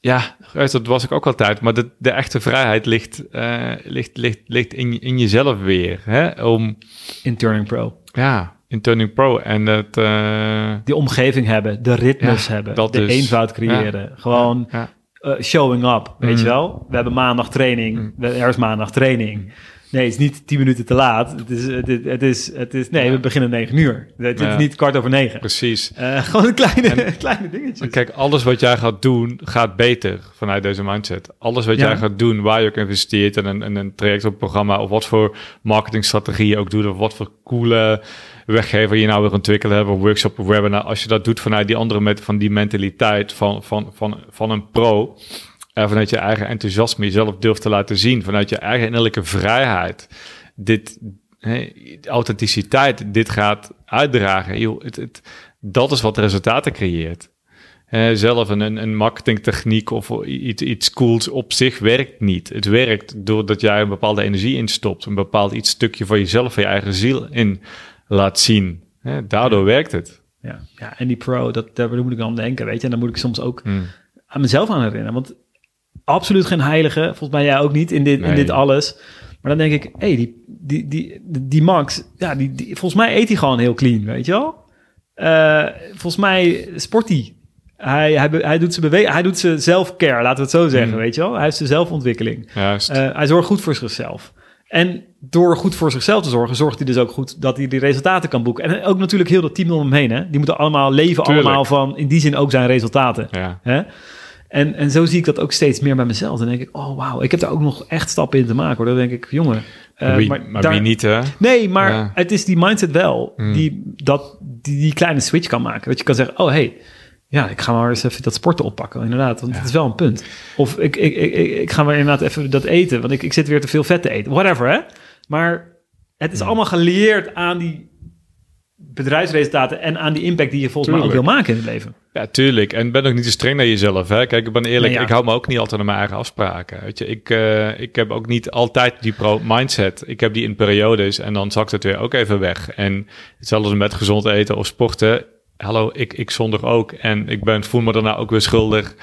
ja, dat was ik ook altijd. Maar de, de echte vrijheid ligt, eh, ligt, ligt, ligt in, in jezelf weer. Hè? Om, In Turning Pro. ja, in Turning Pro. En dat... eh, Die omgeving hebben, de ritmes Ja, hebben, dat de eenvoud creëren. Gewoon ja, eh, showing up, weet Mm. je wel? We hebben maandag training, Mm. er is maandag training. Nee, het is niet tien minuten te laat. Het is, het is, het is, het is nee, we beginnen negen uur. Het is Ja. niet kwart over negen. precies. Eh, gewoon kleine, En- kleine dingetjes. Kijk, alles wat jij gaat doen, gaat beter vanuit deze mindset. Alles wat Ja. jij gaat doen, waar je ook investeert in een, in een traject of programma, of wat voor marketingstrategie je ook doet, of wat voor coole weggever je nou weer ontwikkelen hebt, of workshop of webinar. Als je dat doet vanuit die andere met van die mentaliteit van, van, van, van een pro, en vanuit je eigen enthousiasme jezelf durft te laten zien, vanuit je eigen innerlijke vrijheid, dit, hè, authenticiteit, dit gaat uitdragen. Joh, het, het, dat is wat resultaten creëert. Zelf een, een, een marketingtechniek of iets, iets cools op zich werkt niet. Het werkt doordat jij een bepaalde energie instopt, een bepaald iets stukje van jezelf, van je eigen ziel in laat zien. Daardoor werkt het. Ja, ja, en die pro, dat, daar moet ik dan aan denken, weet je. En dan moet ik soms ook Hmm. aan mezelf aan herinneren. Want absoluut geen heilige, volgens mij jij ook niet, in dit, in dit alles. Maar dan denk ik, hé, hey, die, die, die, die Max, ja, die, die, volgens mij eet hij gewoon heel clean, weet je wel? Eh, volgens mij sport hij. Hij, hij, doet zijn beweging, hij doet zijn self-care, laten we het zo zeggen, Mm. weet je wel? Hij heeft zijn zelfontwikkeling. Juist. Eh, hij zorgt goed voor zichzelf. En door goed voor zichzelf te zorgen, zorgt hij dus ook goed dat hij die resultaten kan boeken. En ook natuurlijk heel dat team om hem heen. Hè? Die moeten allemaal leven, Tuurlijk. allemaal van in die zin ook zijn resultaten. ja. Hè? En, en zo zie ik dat ook steeds meer bij mezelf. Dan denk ik, oh wauw, ik heb daar ook nog echt stappen in te maken. Hoor. Dan denk ik, jongen. eh, wie, maar daar- wie niet, hè? Nee, maar Ja. het is die mindset wel Hmm. die, dat, die die kleine switch kan maken. Dat je kan zeggen, oh hey, ja, ik ga maar eens even dat sporten oppakken. Inderdaad, want Ja. het is wel een punt. Of ik, ik, ik, ik, ik ga maar inderdaad even dat eten, want ik, ik zit weer te veel vet te eten. Whatever, hè? Maar het is Hmm. allemaal geleerd aan die bedrijfsresultaten en aan die impact die je volgens mij ook wil maken in het leven. Ja, tuurlijk. En ben ook niet te streng naar jezelf. Hè? Kijk, ik ben eerlijk, Nee, ja. ik hou me ook niet altijd aan mijn eigen afspraken. Weet je, ik, eh, ik heb ook niet altijd die pro-mindset. Ik heb die in periodes en dan zakt het weer ook even weg. En hetzelfde met gezond eten of sporten. Hallo, ik, ik zonder ook. En ik ben, voel me daarna ook weer schuldig.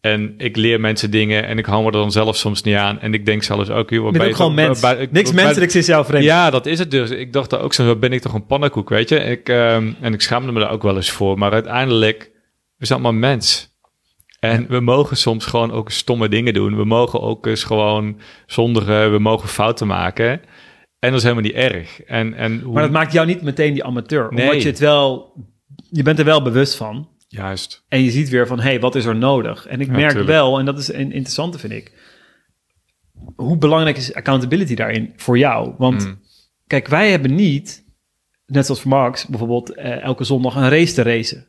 En ik leer mensen dingen en ik hou me er dan zelf soms niet aan. En ik denk zelfs ook... Joh, Je bent ook gewoon mens. Niks menselijks is jouw vreemd. ja, dat is het dus. Ik dacht ook zo, ben ik toch een pannenkoek, weet je? Ik, ehm, en ik schaamde me daar ook wel eens voor. Maar uiteindelijk, we zijn allemaal mens. En we mogen soms gewoon ook stomme dingen doen. We mogen ook eens gewoon zondigen. We mogen fouten maken. En dat is helemaal niet erg. En, en hoe... Maar dat maakt jou niet meteen die amateur. Nee. Omdat je het wel... Je bent er wel bewust van. Juist. En je ziet weer van, hé, hey, wat is er nodig? En ik Ja, merk tuurlijk. wel, en dat is een interessante vind ik... Hoe belangrijk is accountability daarin voor jou? Want Mm. kijk, wij hebben niet, net zoals voor Max, bijvoorbeeld eh, elke zondag een race te racen.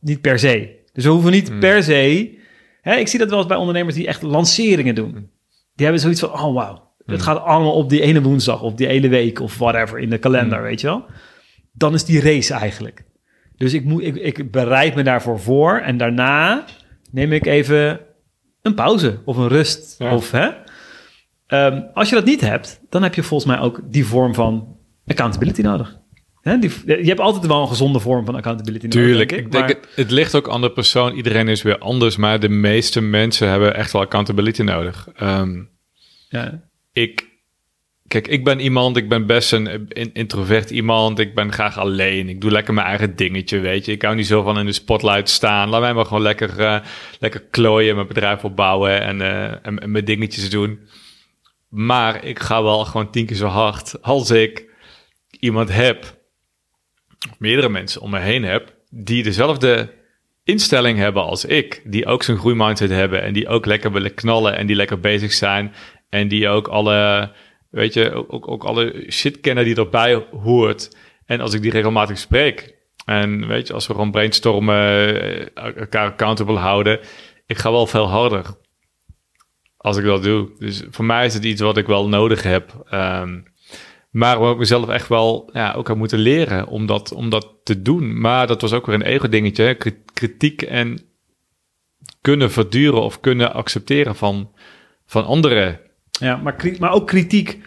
Niet per se. Dus we hoeven niet Mm. per se... Hè, ik zie dat wel eens bij ondernemers die echt lanceringen doen. Mm. Die hebben zoiets van, oh wauw, het gaat allemaal op die ene woensdag... of die hele week of whatever in de kalender, weet je wel? Dan is die race eigenlijk. Dus ik, moet, ik, ik bereid me daarvoor voor en daarna neem ik even een pauze of een rust. Ja. Of, hè? Ehm, als je dat niet hebt, dan heb je volgens mij ook die vorm van accountability nodig. Hè? Die, je hebt altijd wel een gezonde vorm van accountability Tuurlijk. nodig. Ik denk, maar- het, het ligt ook aan de persoon. Iedereen is weer anders. Maar de meeste mensen hebben echt wel accountability nodig. Ehm, ja. ik kijk, ik ben iemand, ik ben best een introvert iemand. Ik ben graag alleen. Ik doe lekker mijn eigen dingetje, weet je. Ik hou niet zo van in de spotlight staan. Laat mij maar gewoon lekker, uh, lekker klooien, mijn bedrijf opbouwen en, uh, en, mijn dingetjes doen. Maar ik ga wel gewoon tien keer zo hard als ik iemand heb, meerdere mensen om me heen heb, die dezelfde instelling hebben als ik. Die ook zo'n groeimindset hebben en die ook lekker willen knallen en die lekker bezig zijn. En die ook alle, weet je, ook, ook alle shit kennen die erbij hoort. En als ik die regelmatig spreek en weet je, als we gewoon brainstormen, eh, elkaar accountable houden, ik ga wel veel harder als ik dat doe. Dus voor mij is het iets wat ik wel nodig heb. Um, maar we ik mezelf echt wel ja, ook aan moeten leren om dat, om dat te doen. Maar dat was ook weer een ego-dingetje. Kritiek en kunnen verduren of kunnen accepteren van, van anderen. Ja, maar, maar ook kritiek.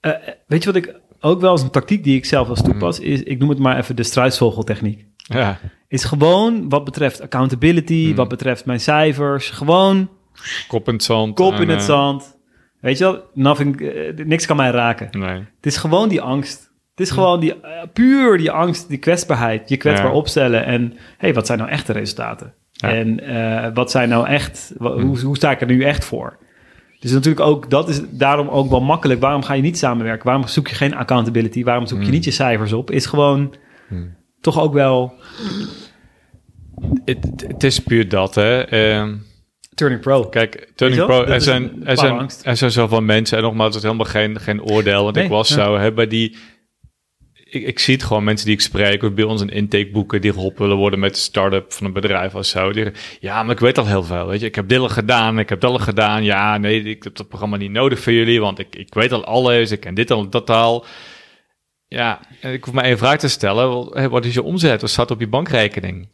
Uh, weet je wat ik ook wel als een tactiek die ik zelf als toepas, mm. is, ik noem het maar even de struisvogeltechniek. Ja. Is gewoon wat betreft accountability, mm. wat betreft mijn cijfers, gewoon... Kop in het zand. Kop in het eh, zand. Weet je wel, nothing, uh, niks kan mij raken. Nee. Het is gewoon die angst. Het is gewoon die, uh, puur die angst, die kwetsbaarheid, je kwetsbaar ja. opstellen. En hey, wat zijn nou echte resultaten? Ja. En uh, wat zijn nou echt, wat, hoe, hoe sta ik er nu echt voor? Dus natuurlijk ook, dat is daarom ook wel makkelijk. Waarom ga je niet samenwerken? Waarom zoek je geen accountability? Waarom zoek je mm. niet je cijfers op? Is gewoon mm. toch ook wel... Het is puur dat, hè. Uh, Turning Pro. Kijk, Turning Pro, er zijn, er, zijn, er zijn zoveel mensen, en nogmaals, het is helemaal geen, geen oordeel, want ik was zo, hebben die, ik, ik zie het gewoon, mensen die ik spreek, of bij ons een intake boeken, die geholpen willen worden met de start-up van een bedrijf of zo. Die, ja, maar ik weet al heel veel, weet je. Ik heb dit al gedaan, ik heb dat al gedaan. Ja, nee, ik heb dat programma niet nodig voor jullie, want ik, ik weet al alles, ik ken dit al, dat al. Ja, ik hoef maar één vraag te stellen. Wat is je omzet? Wat staat op je bankrekening?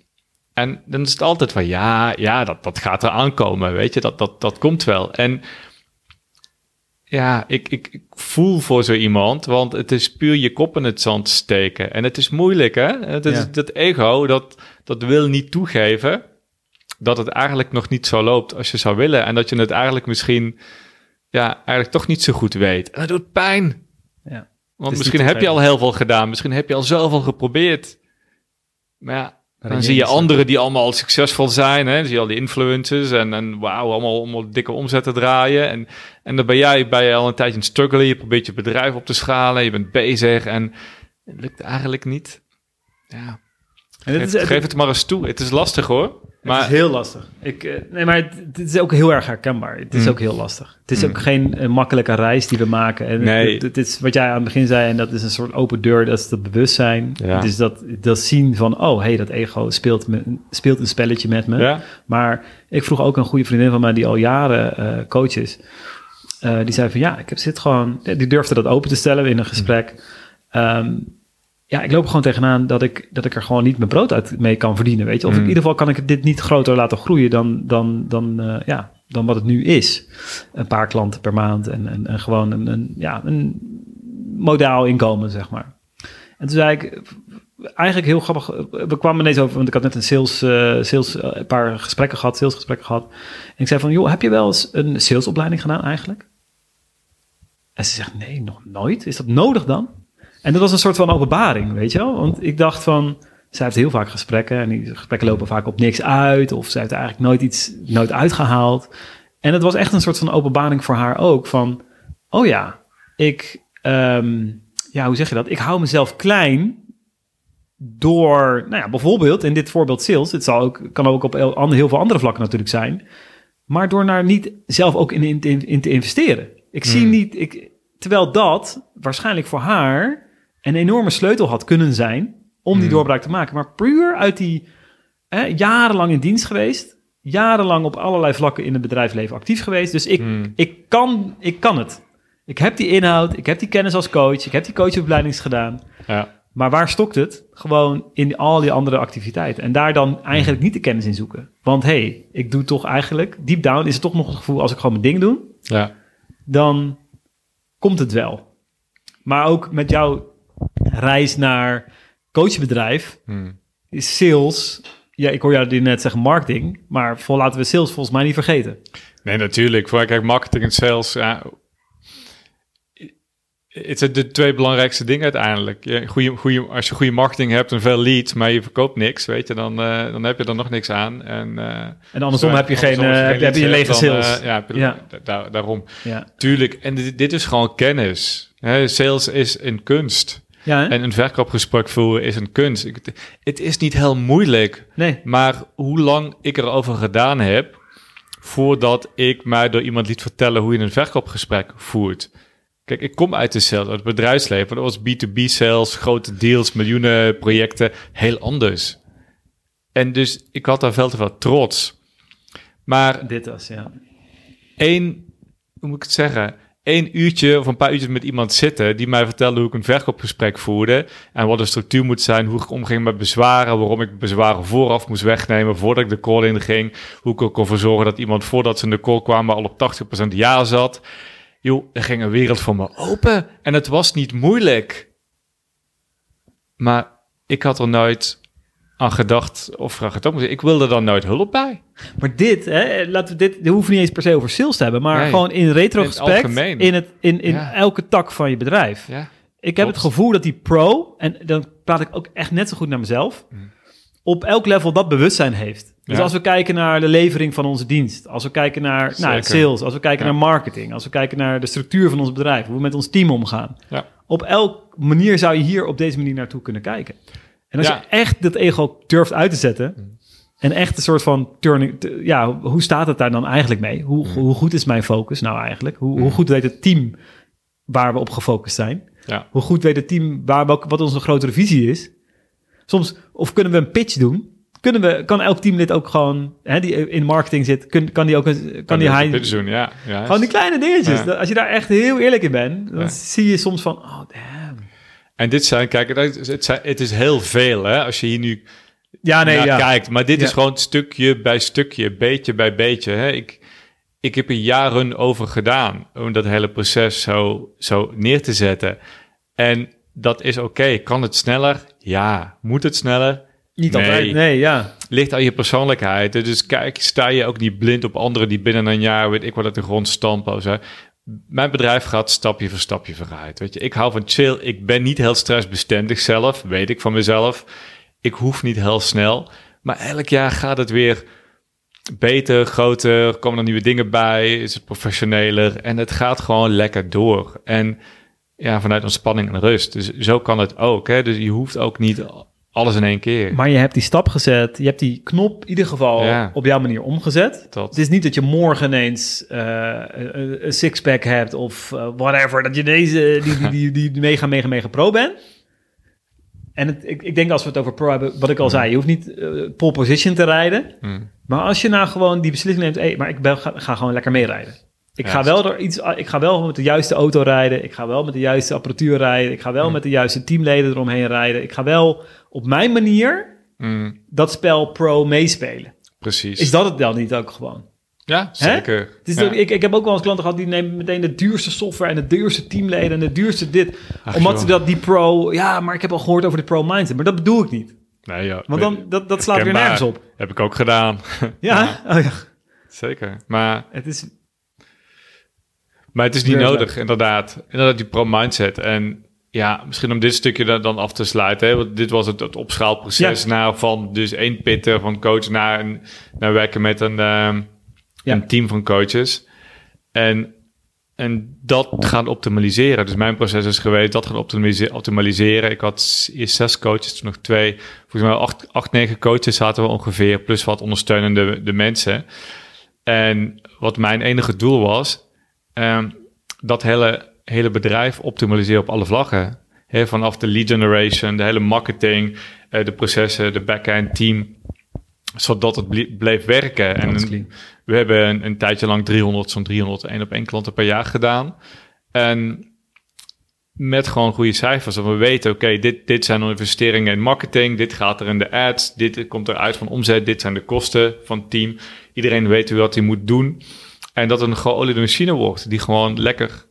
En dan is het altijd van ja, ja, dat, dat gaat er aankomen, weet je, dat, dat, dat komt wel. En ja, ik, ik, ik voel voor zo iemand, want het is puur je kop in het zand steken. En het is moeilijk, hè? Het is, Dat ego, dat, dat wil niet toegeven dat het eigenlijk nog niet zo loopt als je zou willen. En dat je het eigenlijk misschien, ja, eigenlijk toch niet zo goed weet. En dat doet pijn. Ja. Want misschien heb je al heel veel gedaan, misschien heb je al zoveel geprobeerd. Maar ja, dan zie je anderen die allemaal succesvol zijn. Hè? Dan zie je al die influencers en, en wauw, allemaal, allemaal dikke omzetten draaien. En, en dan ben jij, ben je al een tijdje in struggelen. Je probeert je bedrijf op te schalen. Je bent bezig en het lukt eigenlijk niet. Ja. En geef, is, geef het maar eens toe. Het is lastig hoor. Maar... Het is heel lastig. Ik, uh, nee, maar het, is ook heel erg herkenbaar. Het is mm. ook heel lastig. Het is mm. ook geen uh, makkelijke reis die we maken. En nee. Het, het, is wat jij aan het begin zei, en dat is een soort open deur, dat is het bewustzijn. Ja. Het is dat, dat zien van, oh, hey, dat ego speelt, me, speelt een spelletje met me. Ja. Maar ik vroeg ook een goede vriendin van mij, die al jaren uh, coach is. die zei van, ja, ik heb zit gewoon... Die durfde dat open te stellen in een gesprek. Um, ja, ik loop gewoon tegenaan dat ik, dat ik er gewoon niet mijn brood uit mee kan verdienen. Weet je, of in mm. ieder geval kan ik dit niet groter laten groeien dan, dan, dan, uh, ja, dan wat het nu is. Een paar klanten per maand en, en, en gewoon een, een, ja, een modaal inkomen, zeg maar. En toen zei ik, eigenlijk heel grappig, we kwamen ineens over, want ik had net een sales, uh, sales uh, een paar gesprekken gehad, salesgesprekken gehad. En ik zei van, joh, heb je wel eens een salesopleiding gedaan eigenlijk? En ze zegt, nee, nog nooit. Is dat nodig dan? En dat was een soort van openbaring, weet je wel? Want ik dacht van, zij heeft heel vaak gesprekken en die gesprekken lopen vaak op niks uit of zij heeft eigenlijk nooit iets nooit uitgehaald. En het was echt een soort van openbaring voor haar ook van, oh ja, ik, um, ja, hoe zeg je dat? Ik hou mezelf klein door, nou ja, bijvoorbeeld in dit voorbeeld sales, het zal ook, kan ook op heel veel andere vlakken natuurlijk zijn, maar door naar niet zelf ook in, in, in te investeren. Ik zie hmm. niet, ik, terwijl dat waarschijnlijk voor haar een enorme sleutel had kunnen zijn om die hmm. doorbraak te maken. Maar puur uit die hè, jarenlang in dienst geweest, jarenlang op allerlei vlakken in het bedrijfsleven actief geweest. Dus ik, hmm. ik, kan, ik kan het. Ik heb die inhoud, ik heb die kennis als coach, ik heb die coachopleiding gedaan. Ja. Maar waar stokt het? Gewoon in al die andere activiteiten. En daar dan eigenlijk hmm. niet de kennis in zoeken. Want hey, ik doe toch eigenlijk, deep down is het toch nog het gevoel als ik gewoon mijn ding doe. Ja. Dan komt het wel. Maar ook met jouw reis naar coachbedrijf hmm. is sales. Ja, ik hoor jou net zeggen marketing, maar voor laten we sales volgens mij niet vergeten. Nee, natuurlijk. Voor kijk, marketing en sales. Ja, het zijn de twee belangrijkste dingen uiteindelijk. Je, goede, goede, als je goede marketing hebt en veel leads, maar je verkoopt niks, weet je, dan, uh, dan heb je er nog niks aan. En, uh, en andersom heb je geen, uh, heb, heb je lege sales. ja, ja. Da daarom. Ja. Tuurlijk, en dit, dit, is gewoon kennis. Hè? Sales is een kunst. Ja, en een verkoopgesprek voeren is een kunst. het is niet heel moeilijk. Nee. Maar hoe lang ik erover gedaan heb, voordat ik mij door iemand liet vertellen hoe je een verkoopgesprek voert. Kijk, ik kom uit de sales, uit het bedrijfsleven. Dat was B2B sales, grote deals, miljoenen projecten, heel anders. En dus ik had daar veel te veel trots. Maar... Dit was, ja. Eén, hoe moet ik het zeggen? Eén uurtje of een paar uurtjes met iemand zitten die mij vertelde hoe ik een verkoopgesprek voerde en wat de structuur moet zijn, hoe ik omging met bezwaren, waarom ik bezwaren vooraf moest wegnemen voordat ik de call in ging, hoe ik er kon zorgen dat iemand voordat ze in de call kwamen al op 80% ja zat joh, er ging een wereld voor me open. En het was niet moeilijk. Maar ik had er nooit aan gedacht of vraag het ook. Ik wilde dan nooit hulp bij. Maar dit, hè, laten we dit, we hoeven niet eens per se over sales te hebben, maar gewoon in retrospect, in, in, het, in, in elke tak van je bedrijf. Ja, ik heb het gevoel dat die pro, en dan praat ik ook echt net zo goed naar mezelf, mm. op elk level dat bewustzijn heeft. Dus als we kijken naar de levering van onze dienst, als we kijken naar nou, sales, als we kijken naar marketing, als we kijken naar de structuur van ons bedrijf, hoe we met ons team omgaan. Ja. Op elk manier zou je hier op deze manier naartoe kunnen kijken. En als je echt dat ego durft uit te zetten mm. en echt een soort van turning, ja, hoe staat het daar dan eigenlijk mee? Hoe, mm. hoe goed is mijn focus nou eigenlijk? Hoe, hoe mm. goed weet het team waar we op gefocust zijn? Hoe goed weet het team waar, wat onze grotere visie is? Soms, of kunnen we een pitch doen kunnen we, kan elk teamlid ook gewoon, hè, die in marketing zit, kun, kan die ook, kan, kan die hij... doen, ja. ja. Gewoon die kleine dingetjes. Als je daar echt heel eerlijk in bent, dan zie je soms van, oh damn. En dit zijn, kijk, het, zijn, het is heel veel, hè, als je hier nu ja, nee, ja. kijkt. Maar dit is gewoon stukje bij stukje, beetje bij beetje. Hè. Ik, ik heb er jaren over gedaan om dat hele proces zo, zo neer te zetten. En dat is oké. Kan het sneller? Ja. Moet het sneller? Niet nee. altijd, nee, ja. Ligt aan je persoonlijkheid. Dus kijk, sta je ook niet blind op anderen die binnen een jaar, weet ik wat, uit de grond stampen. Mijn bedrijf gaat stapje voor stapje vooruit. Weet je, ik hou van chill. Ik ben niet heel stressbestendig zelf, weet ik van mezelf. Ik hoef niet heel snel. Maar elk jaar gaat het weer beter, groter, komen er nieuwe dingen bij, is het professioneler en het gaat gewoon lekker door. En ja, vanuit ontspanning en rust. Dus zo kan het ook. Hè? Dus je hoeft ook niet alles in één keer. Maar je hebt die stap gezet. Je hebt die knop in ieder geval op jouw manier omgezet. Het is niet dat je morgen ineens uh, een sixpack hebt of uh, whatever. Dat je deze, die, die, die, die, mega, mega, mega pro bent. En het, ik, ik denk als we het over pro hebben, wat ik al zei, je hoeft niet uh, pole position te rijden. Hmm. Maar als je nou gewoon die beslissing neemt, hey, maar ik ben, ga, ga gewoon lekker meerijden. Ik, ga wel door iets, ik ga wel met de juiste auto rijden. Ik ga wel met de juiste apparatuur rijden. Ik ga wel hmm. met de juiste teamleden eromheen rijden. Ik ga wel op mijn manier mm. dat spel pro meespelen. Precies. Is dat het dan niet ook gewoon? Ja, zeker. Ik, ik heb ook wel eens klanten gehad die nemen meteen de duurste software en de duurste teamleden en de duurste dit. omdat ze dat die pro, ja, maar ik heb al gehoord over de pro mindset, maar dat bedoel ik niet. Nee, ja. Want dan, dat, dat slaat weer nergens op. Heb ik ook gedaan. Ja? Oh, ja. Zeker. Maar het is. Maar het is niet nodig, inderdaad. Inderdaad, die pro mindset. En ja, misschien om dit stukje dan, af te sluiten. Hè? Want dit was het, het opschaalproces naar van dus één pitter van coach naar, een, naar werken met een, uh, een team van coaches. En, en dat gaan optimaliseren. Dus mijn proces is geweest dat gaan optimaliseren. Ik had eerst zes coaches, toen nog twee. Volgens mij acht, acht, negen coaches zaten we ongeveer. Plus wat ondersteunende de mensen. En wat mijn enige doel was, um, dat hele hele bedrijf optimaliseren op alle vlaggen. vanaf de lead generation, de hele marketing, uh, de processen, de back-end team. Zodat het bleef werken. En we hebben een, een, tijdje lang 300, zo'n 300 één op één klanten per jaar gedaan. En met gewoon goede cijfers. Dat we weten, oké, dit, dit zijn investeringen in marketing. Dit gaat er in de ads. Dit komt eruit van omzet. Dit zijn de kosten van het team. Iedereen weet wat hij moet doen. En dat een geoliede machine wordt. Die gewoon lekker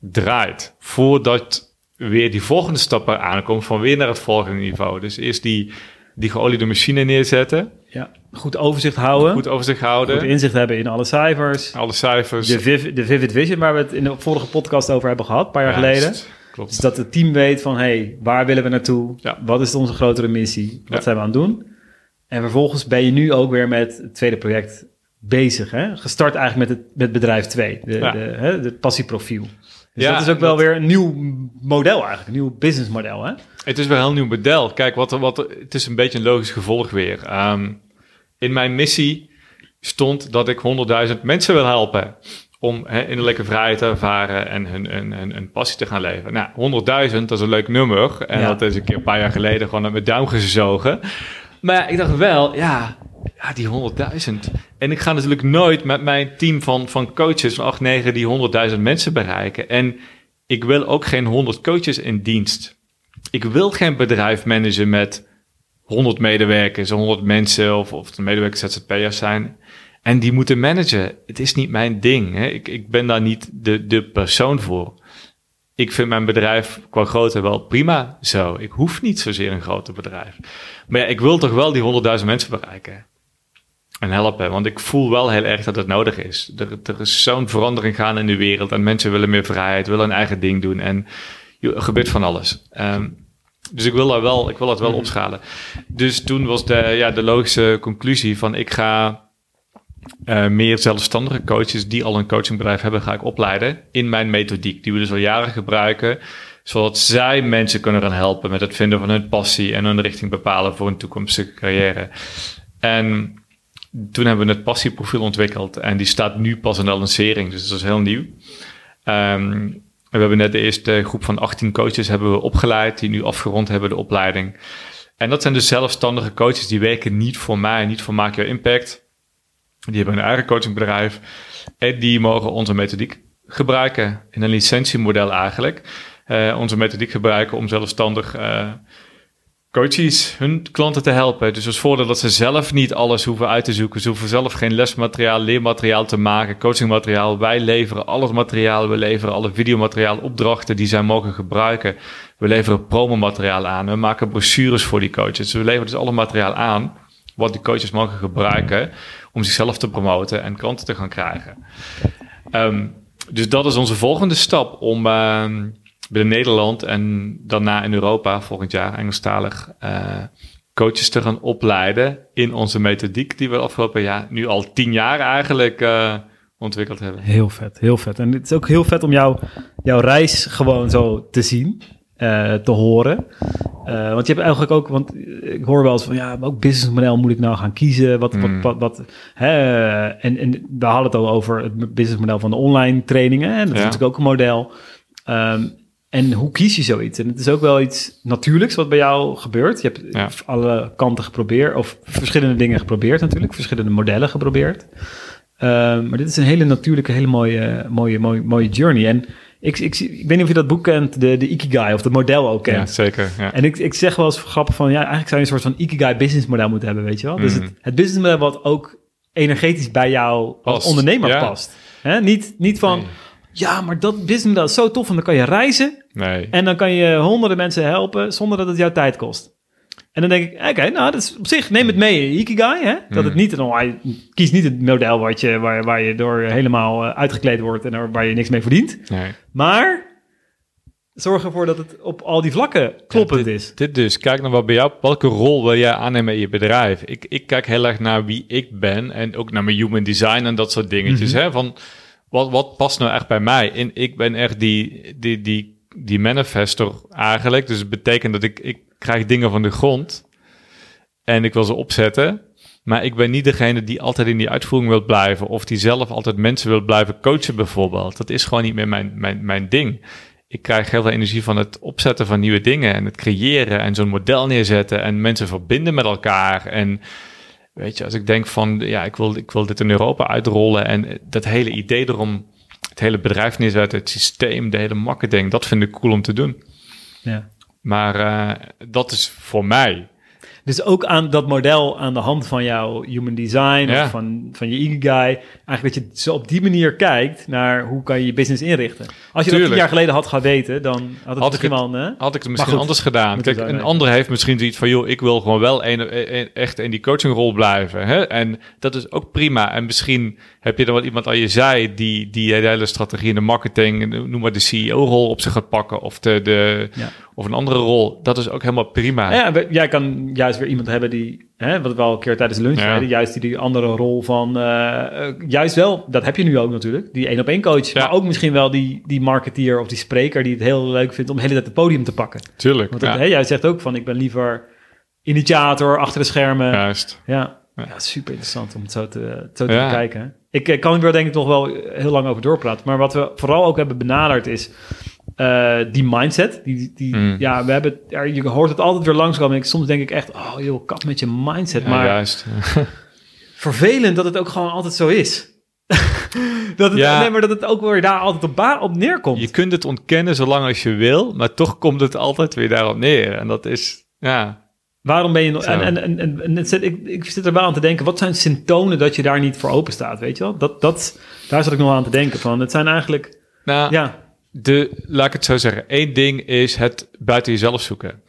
draait. Voordat weer die volgende stap aankomt van weer naar het volgende niveau. Dus eerst die, die geoliede machine neerzetten. Ja, goed overzicht houden. Goed overzicht houden. Goed inzicht hebben in alle cijfers. Alle cijfers. De, Viv, de Vivid Vision waar we het in de vorige podcast over hebben gehad, een paar jaar geleden. klopt. Dus dat het team weet van, hey, waar willen we naartoe? Ja. Wat is onze grotere missie? Wat Ja. zijn we aan het doen? En vervolgens ben je nu ook weer met het tweede project bezig. Hè? Gestart eigenlijk met het met bedrijf 2, de, Ja. de, hè, het passieprofiel. Dus Ja, dat is ook wel dat- weer een nieuw model eigenlijk, een nieuw businessmodel. Hè? Het is wel een heel nieuw model. Kijk, wat, wat, het is een beetje een logisch gevolg weer. Ehm, in mijn missie stond dat ik 100.000 mensen wil helpen om hè, innerlijke vrijheid te ervaren en hun, hun, hun, hun passie te gaan leven. Nou, 100.000, dat is een leuk nummer. En Ja. dat is een keer een paar jaar geleden gewoon mijn duim gezogen. Maar ja, ik dacht wel, ja, ja die 100.000. En ik ga natuurlijk nooit met mijn team van, van coaches van 8, 9 die 100.000 mensen bereiken. En ik wil ook geen 100 coaches in dienst. Ik wil geen bedrijf managen met 100 medewerkers, 100 mensen of, of de medewerkers ZZP'ers zijn. En die moeten managen. Het is niet mijn ding. Hè. Ik, ik ben daar niet de, de persoon voor. Ik vind mijn bedrijf qua grootte wel prima zo. Ik hoef niet zozeer een groter bedrijf. Maar ja, ik wil toch wel die 100.000 mensen bereiken. En helpen. Want ik voel wel heel erg dat het nodig is. Er, er is zo'n verandering gaan in de wereld. En mensen willen meer vrijheid, willen hun eigen ding doen. En er gebeurt van alles. Ehm, dus ik wil, daar wel, ik wil dat wel opschalen. Dus toen was de, ja, de logische conclusie van ik ga eh, meer zelfstandige coaches die al een coachingbedrijf hebben, ga ik opleiden in mijn methodiek. Die we dus al jaren gebruiken, zodat zij mensen kunnen gaan helpen met het vinden van hun passie en hun richting bepalen voor een toekomstige carrière. En toen hebben we het passieprofiel ontwikkeld en die staat nu pas in de lancering, dus dat is heel nieuw. Ehm, we hebben net de eerste groep van 18 coaches hebben we opgeleid, die nu afgerond hebben de opleiding. En dat zijn dus zelfstandige coaches, die werken niet voor mij, niet voor Maak Your Impact. Die hebben een eigen coachingbedrijf. En die mogen onze methodiek gebruiken, in een licentiemodel eigenlijk. Eh, onze methodiek gebruiken om zelfstandig eh, coaches hun klanten te helpen. Dus als voordeel dat ze zelf niet alles hoeven uit te zoeken. Ze hoeven zelf geen lesmateriaal, leermateriaal te maken, coachingmateriaal. Wij leveren al het materiaal, we leveren alle videomateriaal, opdrachten die zij mogen gebruiken. We leveren promomateriaal aan, we maken brochures voor die coaches. We leveren dus alle materiaal aan wat die coaches mogen gebruiken om zichzelf te promoten en klanten te gaan krijgen. Ehm, dus dat is onze volgende stap om ehm, binnen Nederland en daarna in Europa volgend jaar Engelstalig eh, coaches te gaan opleiden in onze methodiek die we afgelopen jaar, nu al tien jaar eigenlijk eh, ontwikkeld hebben. Heel vet, heel vet. En het is ook heel vet om jou, jouw reis gewoon zo te zien, eh, te horen. Want je hebt eigenlijk ook, want ik hoor wel eens van ja, welk businessmodel moet ik nou gaan kiezen? Wat, Mm. wat, wat, wat hè? En, en we hadden het al over het businessmodel van de online trainingen. En dat is natuurlijk ook een model. Ehm, en hoe kies je zoiets? En het is ook wel iets natuurlijks wat bij jou gebeurt. Je hebt Ja. alle kanten geprobeerd, of verschillende dingen geprobeerd natuurlijk, verschillende modellen geprobeerd. Ehm, maar dit is een hele natuurlijke, hele mooie, mooie, mooie, mooie journey. En ik, ik, ik weet niet of je dat boek kent, de, de Ikigai, of het model ook Ja, kent. zeker. Ja. En ik, ik zeg wel eens grappig van, ja, eigenlijk zou je een soort van Ikigai business model moeten hebben, weet je wel? Dus het, het business model wat ook energetisch bij jou als ondernemer ja. past. Hè? Niet, niet van, Nee. Ja, maar dat business model is zo tof, en dan kan je reizen Nee. en dan kan je honderden mensen helpen zonder dat het jouw tijd kost. En dan denk ik, oké, nou, dat is op zich, neem het mee Ikigai, hè? Dat het Mm. niet, oh, hij- kies niet het model wat je, waar, waar je door helemaal eh, uitgekleed wordt en waar je niks mee verdient. nee. Maar zorg ervoor dat het op al die vlakken kloppend Ja, is. Dit dus, kijk naar wat bij jou, welke rol wil jij aannemen in je bedrijf? Ik, ik kijk heel erg naar wie ik ben en ook naar mijn human design en dat soort dingetjes. Mhm. hè? Van, wat, wat past nou echt bij mij? En ik ben echt die, die, die, die manifestor eigenlijk. Dus het betekent dat ik, ik krijg dingen van de grond en ik wil ze opzetten. Maar ik ben niet degene die altijd in die uitvoering wil blijven. Of die zelf altijd mensen wil blijven coachen bijvoorbeeld. Dat is gewoon niet meer mijn, mijn, mijn ding. Ik krijg heel veel energie van het opzetten van nieuwe dingen. En het creëren en zo'n model neerzetten. En mensen verbinden met elkaar. En weet je, als ik denk van... Ja, ik wil, ik wil dit in Europa uitrollen. En dat hele idee erom... Het hele bedrijf neerzetten, het systeem, de hele marketing. Dat vind ik cool om te doen. Ja. Maar eh, dat is voor mij. Dus ook aan dat model aan de hand van jouw human design Ja. of van, van je ikigai. Eigenlijk dat je zo op die manier kijkt naar hoe kan je je business inrichten. Als je dat tien jaar geleden had gaan weten, dan had het Had ik het- wel... Hè? Had ik het misschien goed, anders gedaan. Kijk, een ander heeft misschien zoiets van... joh, ik wil gewoon wel een, een- echt in die coachingrol blijven. Hè? En dat is ook prima. En misschien heb je er wel iemand aan je zij... die, die de hele strategie in de marketing... en noem maar de CEO-rol op zich gaat pakken... of, de, de, Ja. of een andere rol. Dat is ook helemaal prima. Ja, jij kan juist weer iemand hebben die, hè, wat we al een keer tijdens de lunch Ja. zeiden, juist die, die andere rol van, eh, eh, juist wel, dat heb je nu ook natuurlijk, die één op één coach, Ja. maar ook misschien wel die, die marketeer of die spreker die het heel leuk vindt om de hele tijd het podium te pakken. Tuurlijk. Want ja. dat, hè, jij zegt ook van, ik ben liever initiator achter de schermen. Juist. ja. Ja. super interessant om het zo te, zo te Ja. bekijken. Ik eh, kan er denk ik toch wel heel lang over doorpraten, maar wat we vooral ook hebben benaderd is eh, die mindset. Die, die, Mm. Ja, we hebben, je hoort het altijd weer langskomen. En ik, soms denk ik echt, oh joh, kap met je mindset. Ja, maar juist. vervelend dat het ook gewoon altijd zo is. dat, het, Ja. nee, maar dat het ook weer daar altijd op, ba- op neerkomt. Je kunt het ontkennen zolang als je wil... maar toch komt het altijd weer daarop neer. En dat is... Ja, Waarom ben je nog... En, en, en, en, zit- ik, ik zit er wel aan te denken, wat zijn symptomen dat je daar niet voor open staat, weet je wel? Dat, dat, daar zat ik nog aan te denken van. Het zijn eigenlijk, nou, ja, de, laat ik het zo zeggen. Eén ding is het buiten jezelf zoeken.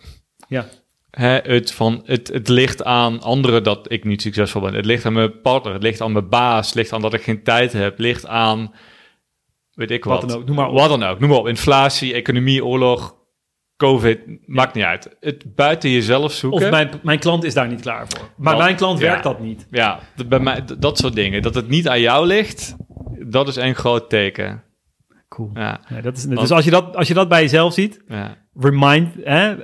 ja, Hè, het, van, het, het ligt aan anderen dat ik niet succesvol ben. Het ligt aan mijn partner, het ligt aan mijn baas, het ligt aan dat ik geen tijd heb, het ligt aan, weet ik wat. Wat dan ook, noem maar op. Wat dan ook, noem maar op. Inflatie, economie, oorlog, covid, maakt niet uit. Het buiten jezelf zoeken. of mijn, mijn klant is daar niet klaar voor. Maar mijn klant ja. werkt dat niet. Ja, d- bij mij, dat soort dingen. Dat het niet aan jou ligt, dat is een groot teken. Cool. Ja, Ja, dat is, Want- dus als je, dat, als je dat bij jezelf ziet, ja. remind, hè,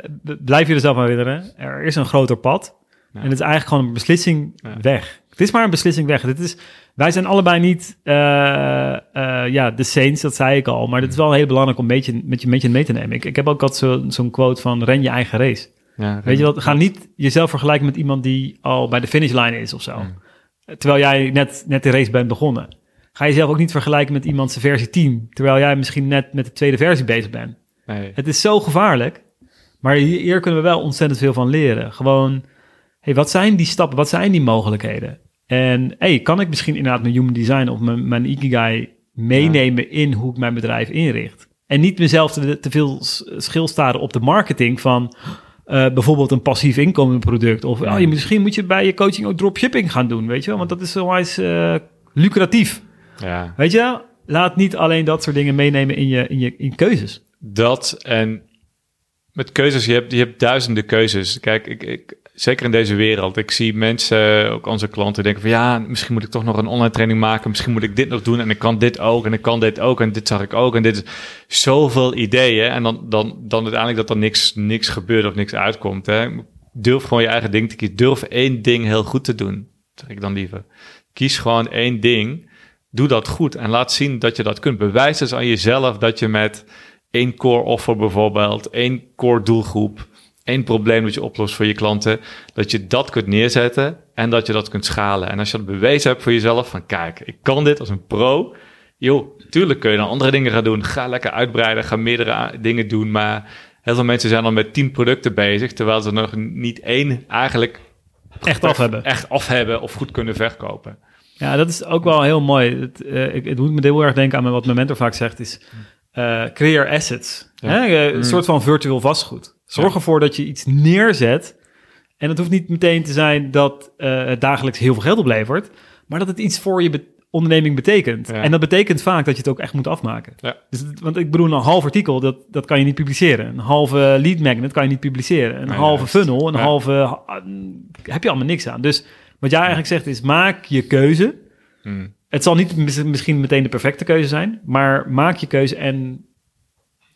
blijf je er zelf aan herinneren. Er is een groter pad. En het is eigenlijk gewoon een beslissing weg. Het is maar een beslissing weg. Dit is, wij zijn allebei niet eh, eh, ja, de saints, dat zei ik al. Maar het is wel heel belangrijk om een beetje, met, je, met je mee te nemen. Ik, ik heb ook altijd zo- zo'n quote van ren je eigen race. ja Weet je wat? Ga niet jezelf vergelijken met iemand die al bij de finishlijn is of zo. Terwijl jij net, net de race bent begonnen. Ga jezelf ook niet vergelijken met iemands versie 10. Terwijl jij misschien net met de tweede versie bezig bent. Nee. Het is zo gevaarlijk. Maar hier, hier kunnen we wel ontzettend veel van leren. Gewoon, hey, wat zijn die stappen? Wat zijn die mogelijkheden? En hey, kan ik misschien inderdaad mijn human design of mijn, mijn ikigai meenemen in hoe ik mijn bedrijf inricht? En niet mezelf te, te veel schilstaren op de marketing van eh, bijvoorbeeld een passief inkomenproduct. Of oh, je, misschien moet je bij je coaching ook dropshipping gaan doen, weet je wel? Want dat is zoals eh lucratief. Ja. Weet je? Laat niet alleen dat soort dingen meenemen in je, in je in keuzes. Dat en met keuzes, je hebt, je hebt duizenden keuzes. Kijk, ik, ik, zeker in deze wereld, ik zie mensen, ook onze klanten, denken van ja, misschien moet ik toch nog een online training maken, misschien moet ik dit nog doen en ik kan dit ook en ik kan dit ook en dit zag ik ook en dit is zoveel ideeën en dan, dan, dan uiteindelijk dat er niks, niks gebeurt of niks uitkomt. Hè. Durf gewoon je eigen ding te kiezen. Durf één ding heel goed te doen, zeg ik dan liever. Kies gewoon één ding, doe dat goed en laat zien dat je dat kunt. Bewijs dus aan jezelf dat je met één core offer bijvoorbeeld, één core doelgroep, één probleem dat je oplost voor je klanten, dat je dat kunt neerzetten en dat je dat kunt schalen. En als je dat bewezen hebt voor jezelf, van kijk, ik kan dit als een pro, joh, tuurlijk kun je dan andere dingen gaan doen. Ga lekker uitbreiden, ga meerdere dingen doen, maar heel veel mensen zijn dan met tien producten bezig, terwijl ze nog niet één eigenlijk Echt af hebben. echt af hebben of goed kunnen verkopen. Ja, dat is ook wel heel mooi. Het, eh, ik, het doet me heel erg denken aan wat mijn mentor vaak zegt, is eh creëer assets. Ja. Hè? Eh, Een soort van virtueel vastgoed. Zorg ervoor dat je iets neerzet. En het hoeft niet meteen te zijn dat eh, het dagelijks heel veel geld oplevert, maar dat het iets voor je be- onderneming betekent. Ja. En dat betekent vaak dat je het ook echt moet afmaken. Ja. Dus, want ik bedoel, een half artikel, dat, dat kan je niet publiceren. Een halve lead magnet kan je niet publiceren. Een halve funnel, een halve... ha- heb je allemaal niks aan. Dus wat jij eigenlijk zegt is, maak je keuze. Hmm. Het zal niet mis- misschien meteen de perfecte keuze zijn, maar maak je keuze en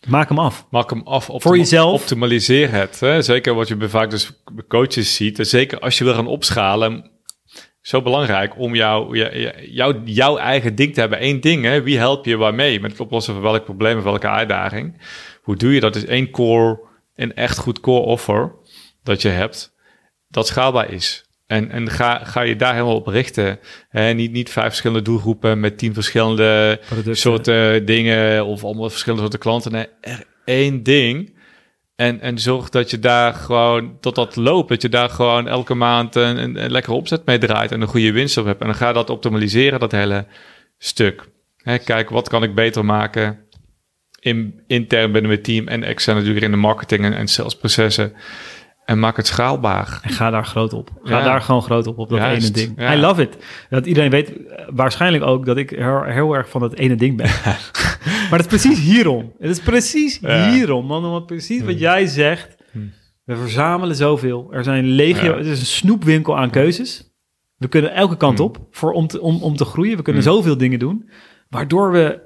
maak hem af. Maak hem af. Voor jezelf. Optimaliseer het. Hè? Zeker wat je bij vaak dus coaches ziet. En zeker als je wil gaan opschalen. Zo belangrijk om jou, jou, jou, jouw eigen ding te hebben. Eén ding, hè? wie help je waarmee? Met het oplossen van welk probleem of welke uitdaging. Hoe doe je dat? is één core, een echt goed core offer dat je hebt. Dat schaalbaar is. En, en ga, ga je daar helemaal op richten. Hè? Niet, niet vijf verschillende doelgroepen met tien verschillende Producten. soorten dingen of allemaal verschillende soorten klanten. Nee, er één ding En, en zorg dat je daar gewoon, tot dat loopt, dat je daar gewoon elke maand een, een, een lekkere opzet mee draait en een goede winst op hebt. En dan ga dat optimaliseren, dat hele stuk. Hè, kijk, wat kan ik beter maken in, intern binnen mijn team en extern natuurlijk in de marketing en, en salesprocessen. En maak het schaalbaar. En ga daar groot op. Ga Ja. daar gewoon groot op, op dat Juist, ene ding. ja. I love it. Dat iedereen weet eh, waarschijnlijk ook dat ik heel, heel erg van dat ene ding ben. maar dat is precies hierom. Het is precies hierom, man. Omdat precies wat jij zegt. We verzamelen zoveel. Er zijn legio... Het is een snoepwinkel aan keuzes. We kunnen elke kant op voor, om, te, om, om te groeien. We kunnen Hmm. zoveel dingen doen. Waardoor we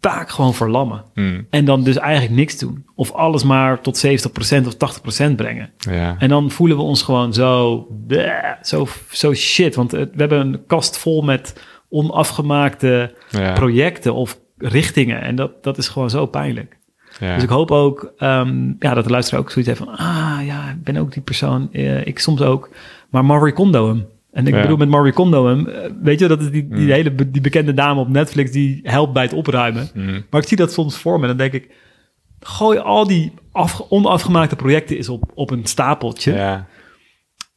vaak gewoon verlammen. Hmm, En dan dus eigenlijk niks doen. Of alles maar tot 70% of 80% brengen. ja. En dan voelen we ons gewoon zo, bleh, zo, zo shit. Want we hebben een kast vol met onafgemaakte ja. projecten of richtingen. En dat, dat is gewoon zo pijnlijk. ja. Dus ik hoop ook ehm, ja, dat de luisteraar ook zoiets heeft van... Ah ja, ik ben ook die persoon. Eh, ik soms ook. Maar Marie Kondo hem. En ik Ja. bedoel met Marie Kondo hem... weet je, dat is die, die Mm. hele be- die bekende dame op Netflix... die helpt bij het opruimen. Hmm, Maar ik zie dat soms voor me. En dan denk ik... Gooi al die afge- onafgemaakte projecten eens op, op een stapeltje. ja.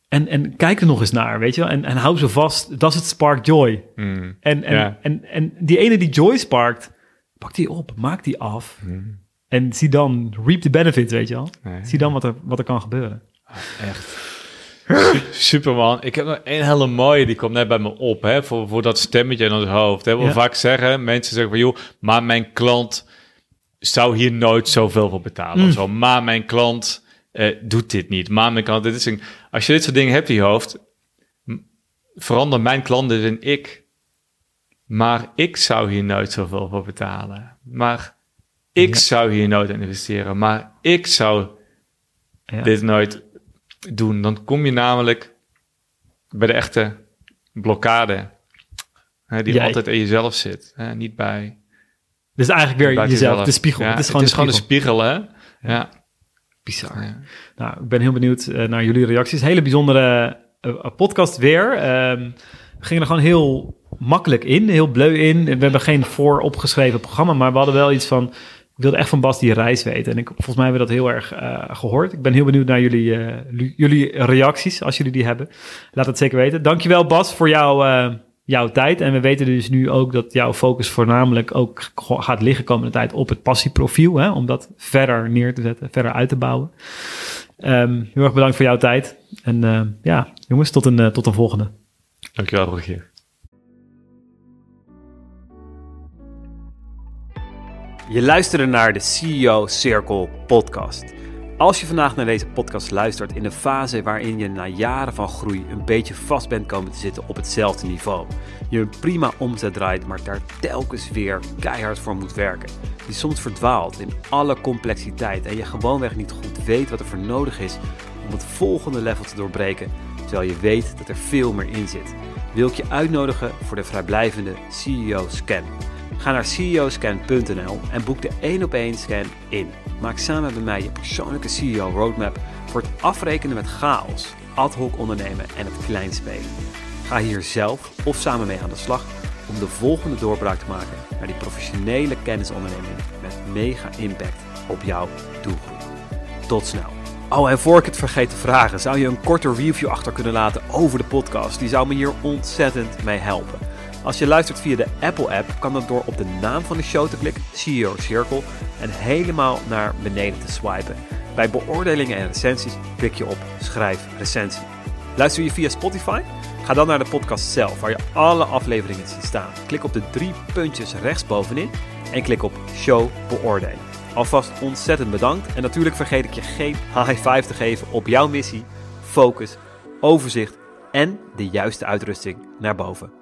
En, en kijk er nog eens naar, weet je wel. En, en hou ze vast. Dat is het spark joy. Hmm, En, en, Ja. en, en die ene die joy sparkt, pak die op, maak die af. En zie dan, reap the benefits, weet je wel. Nee. Zie dan wat er, wat er kan gebeuren. Echt. Su- Superman. Ik heb nog een hele mooie, die komt net bij me op, hè, voor, voor dat stemmetje in ons hoofd. Hè. We Ja. vaak zeggen, mensen zeggen van, joh, maar mijn klant zou hier nooit zoveel voor betalen. Mm. Of zo, maar mijn klant eh, doet dit niet. Maar mijn klant, dit is een, als je dit soort dingen hebt in je hoofd, verander mijn klant dus in ik. Maar ik zou hier nooit zoveel voor betalen. Maar ik Ja. zou hier nooit in investeren. Maar ik zou Ja. dit nooit doen. Dan kom je namelijk bij de echte blokkade. Hè, die Jij. altijd in jezelf zit. Hè, niet bij, Dus eigenlijk weer jezelf, jezelf. de spiegel. Ja, het is gewoon de spiegel. een spiegel, hè? Ja. Bizar. Ja. Nou, ik ben heel benieuwd eh, naar jullie reacties. Hele bijzondere eh, eh, podcast weer. Ehm, we gingen er gewoon heel makkelijk in, heel bleu in. We hebben geen vooropgeschreven programma, maar we hadden wel iets van... Ik wilde echt van Bas die reis weten. En ik, volgens mij hebben we dat heel erg eh, gehoord. Ik ben heel benieuwd naar jullie, eh, jullie reacties, als jullie die hebben. Laat het zeker weten. Dankjewel Bas voor jouw, eh, jouw tijd. En we weten dus nu ook dat jouw focus voornamelijk ook gaat liggen komende tijd op het passieprofiel. Hè, om dat verder neer te zetten, verder uit te bouwen. Ehm, heel erg bedankt voor jouw tijd. En ja, jongens, tot een, tot een volgende. Dankjewel, Rogier. Je luisterde naar de CEO Circle podcast. Als je vandaag naar deze podcast luistert in een fase waarin je na jaren van groei een beetje vast bent komen te zitten op hetzelfde niveau. Je een prima omzet draait, maar daar telkens weer keihard voor moet werken. Je soms verdwaalt in alle complexiteit en je gewoonweg niet goed weet wat er voor nodig is om het volgende level te doorbreken, terwijl je weet dat er veel meer in zit. Wil ik je uitnodigen voor de vrijblijvende CEO Scan. Ga naar ceoscan.nl en boek de 1 op 1 scan in. Maak samen met mij je persoonlijke CEO roadmap voor het afrekenen met chaos, ad hoc ondernemen en het kleinspelen. Ga hier zelf of samen mee aan de slag om de volgende doorbraak te maken naar die professionele kennisonderneming met mega impact op jouw doelgroep. Tot snel. Oh, en voor ik het vergeet te vragen, zou je een korte review achter kunnen laten over de podcast? Die zou me hier ontzettend mee helpen. Als je luistert via de Apple-app, kan dat door op de naam van de show te klikken, CEO Circle, en helemaal naar beneden te swipen. Bij beoordelingen en recensies klik je op Schrijf recensie. Luister je via Spotify? Ga dan naar de podcast zelf, waar je alle afleveringen ziet staan. Klik op de drie puntjes rechtsbovenin en klik op Show beoordelen. Alvast ontzettend bedankt en natuurlijk vergeet ik je geen high five te geven op jouw missie, focus, overzicht en de juiste uitrusting naar boven.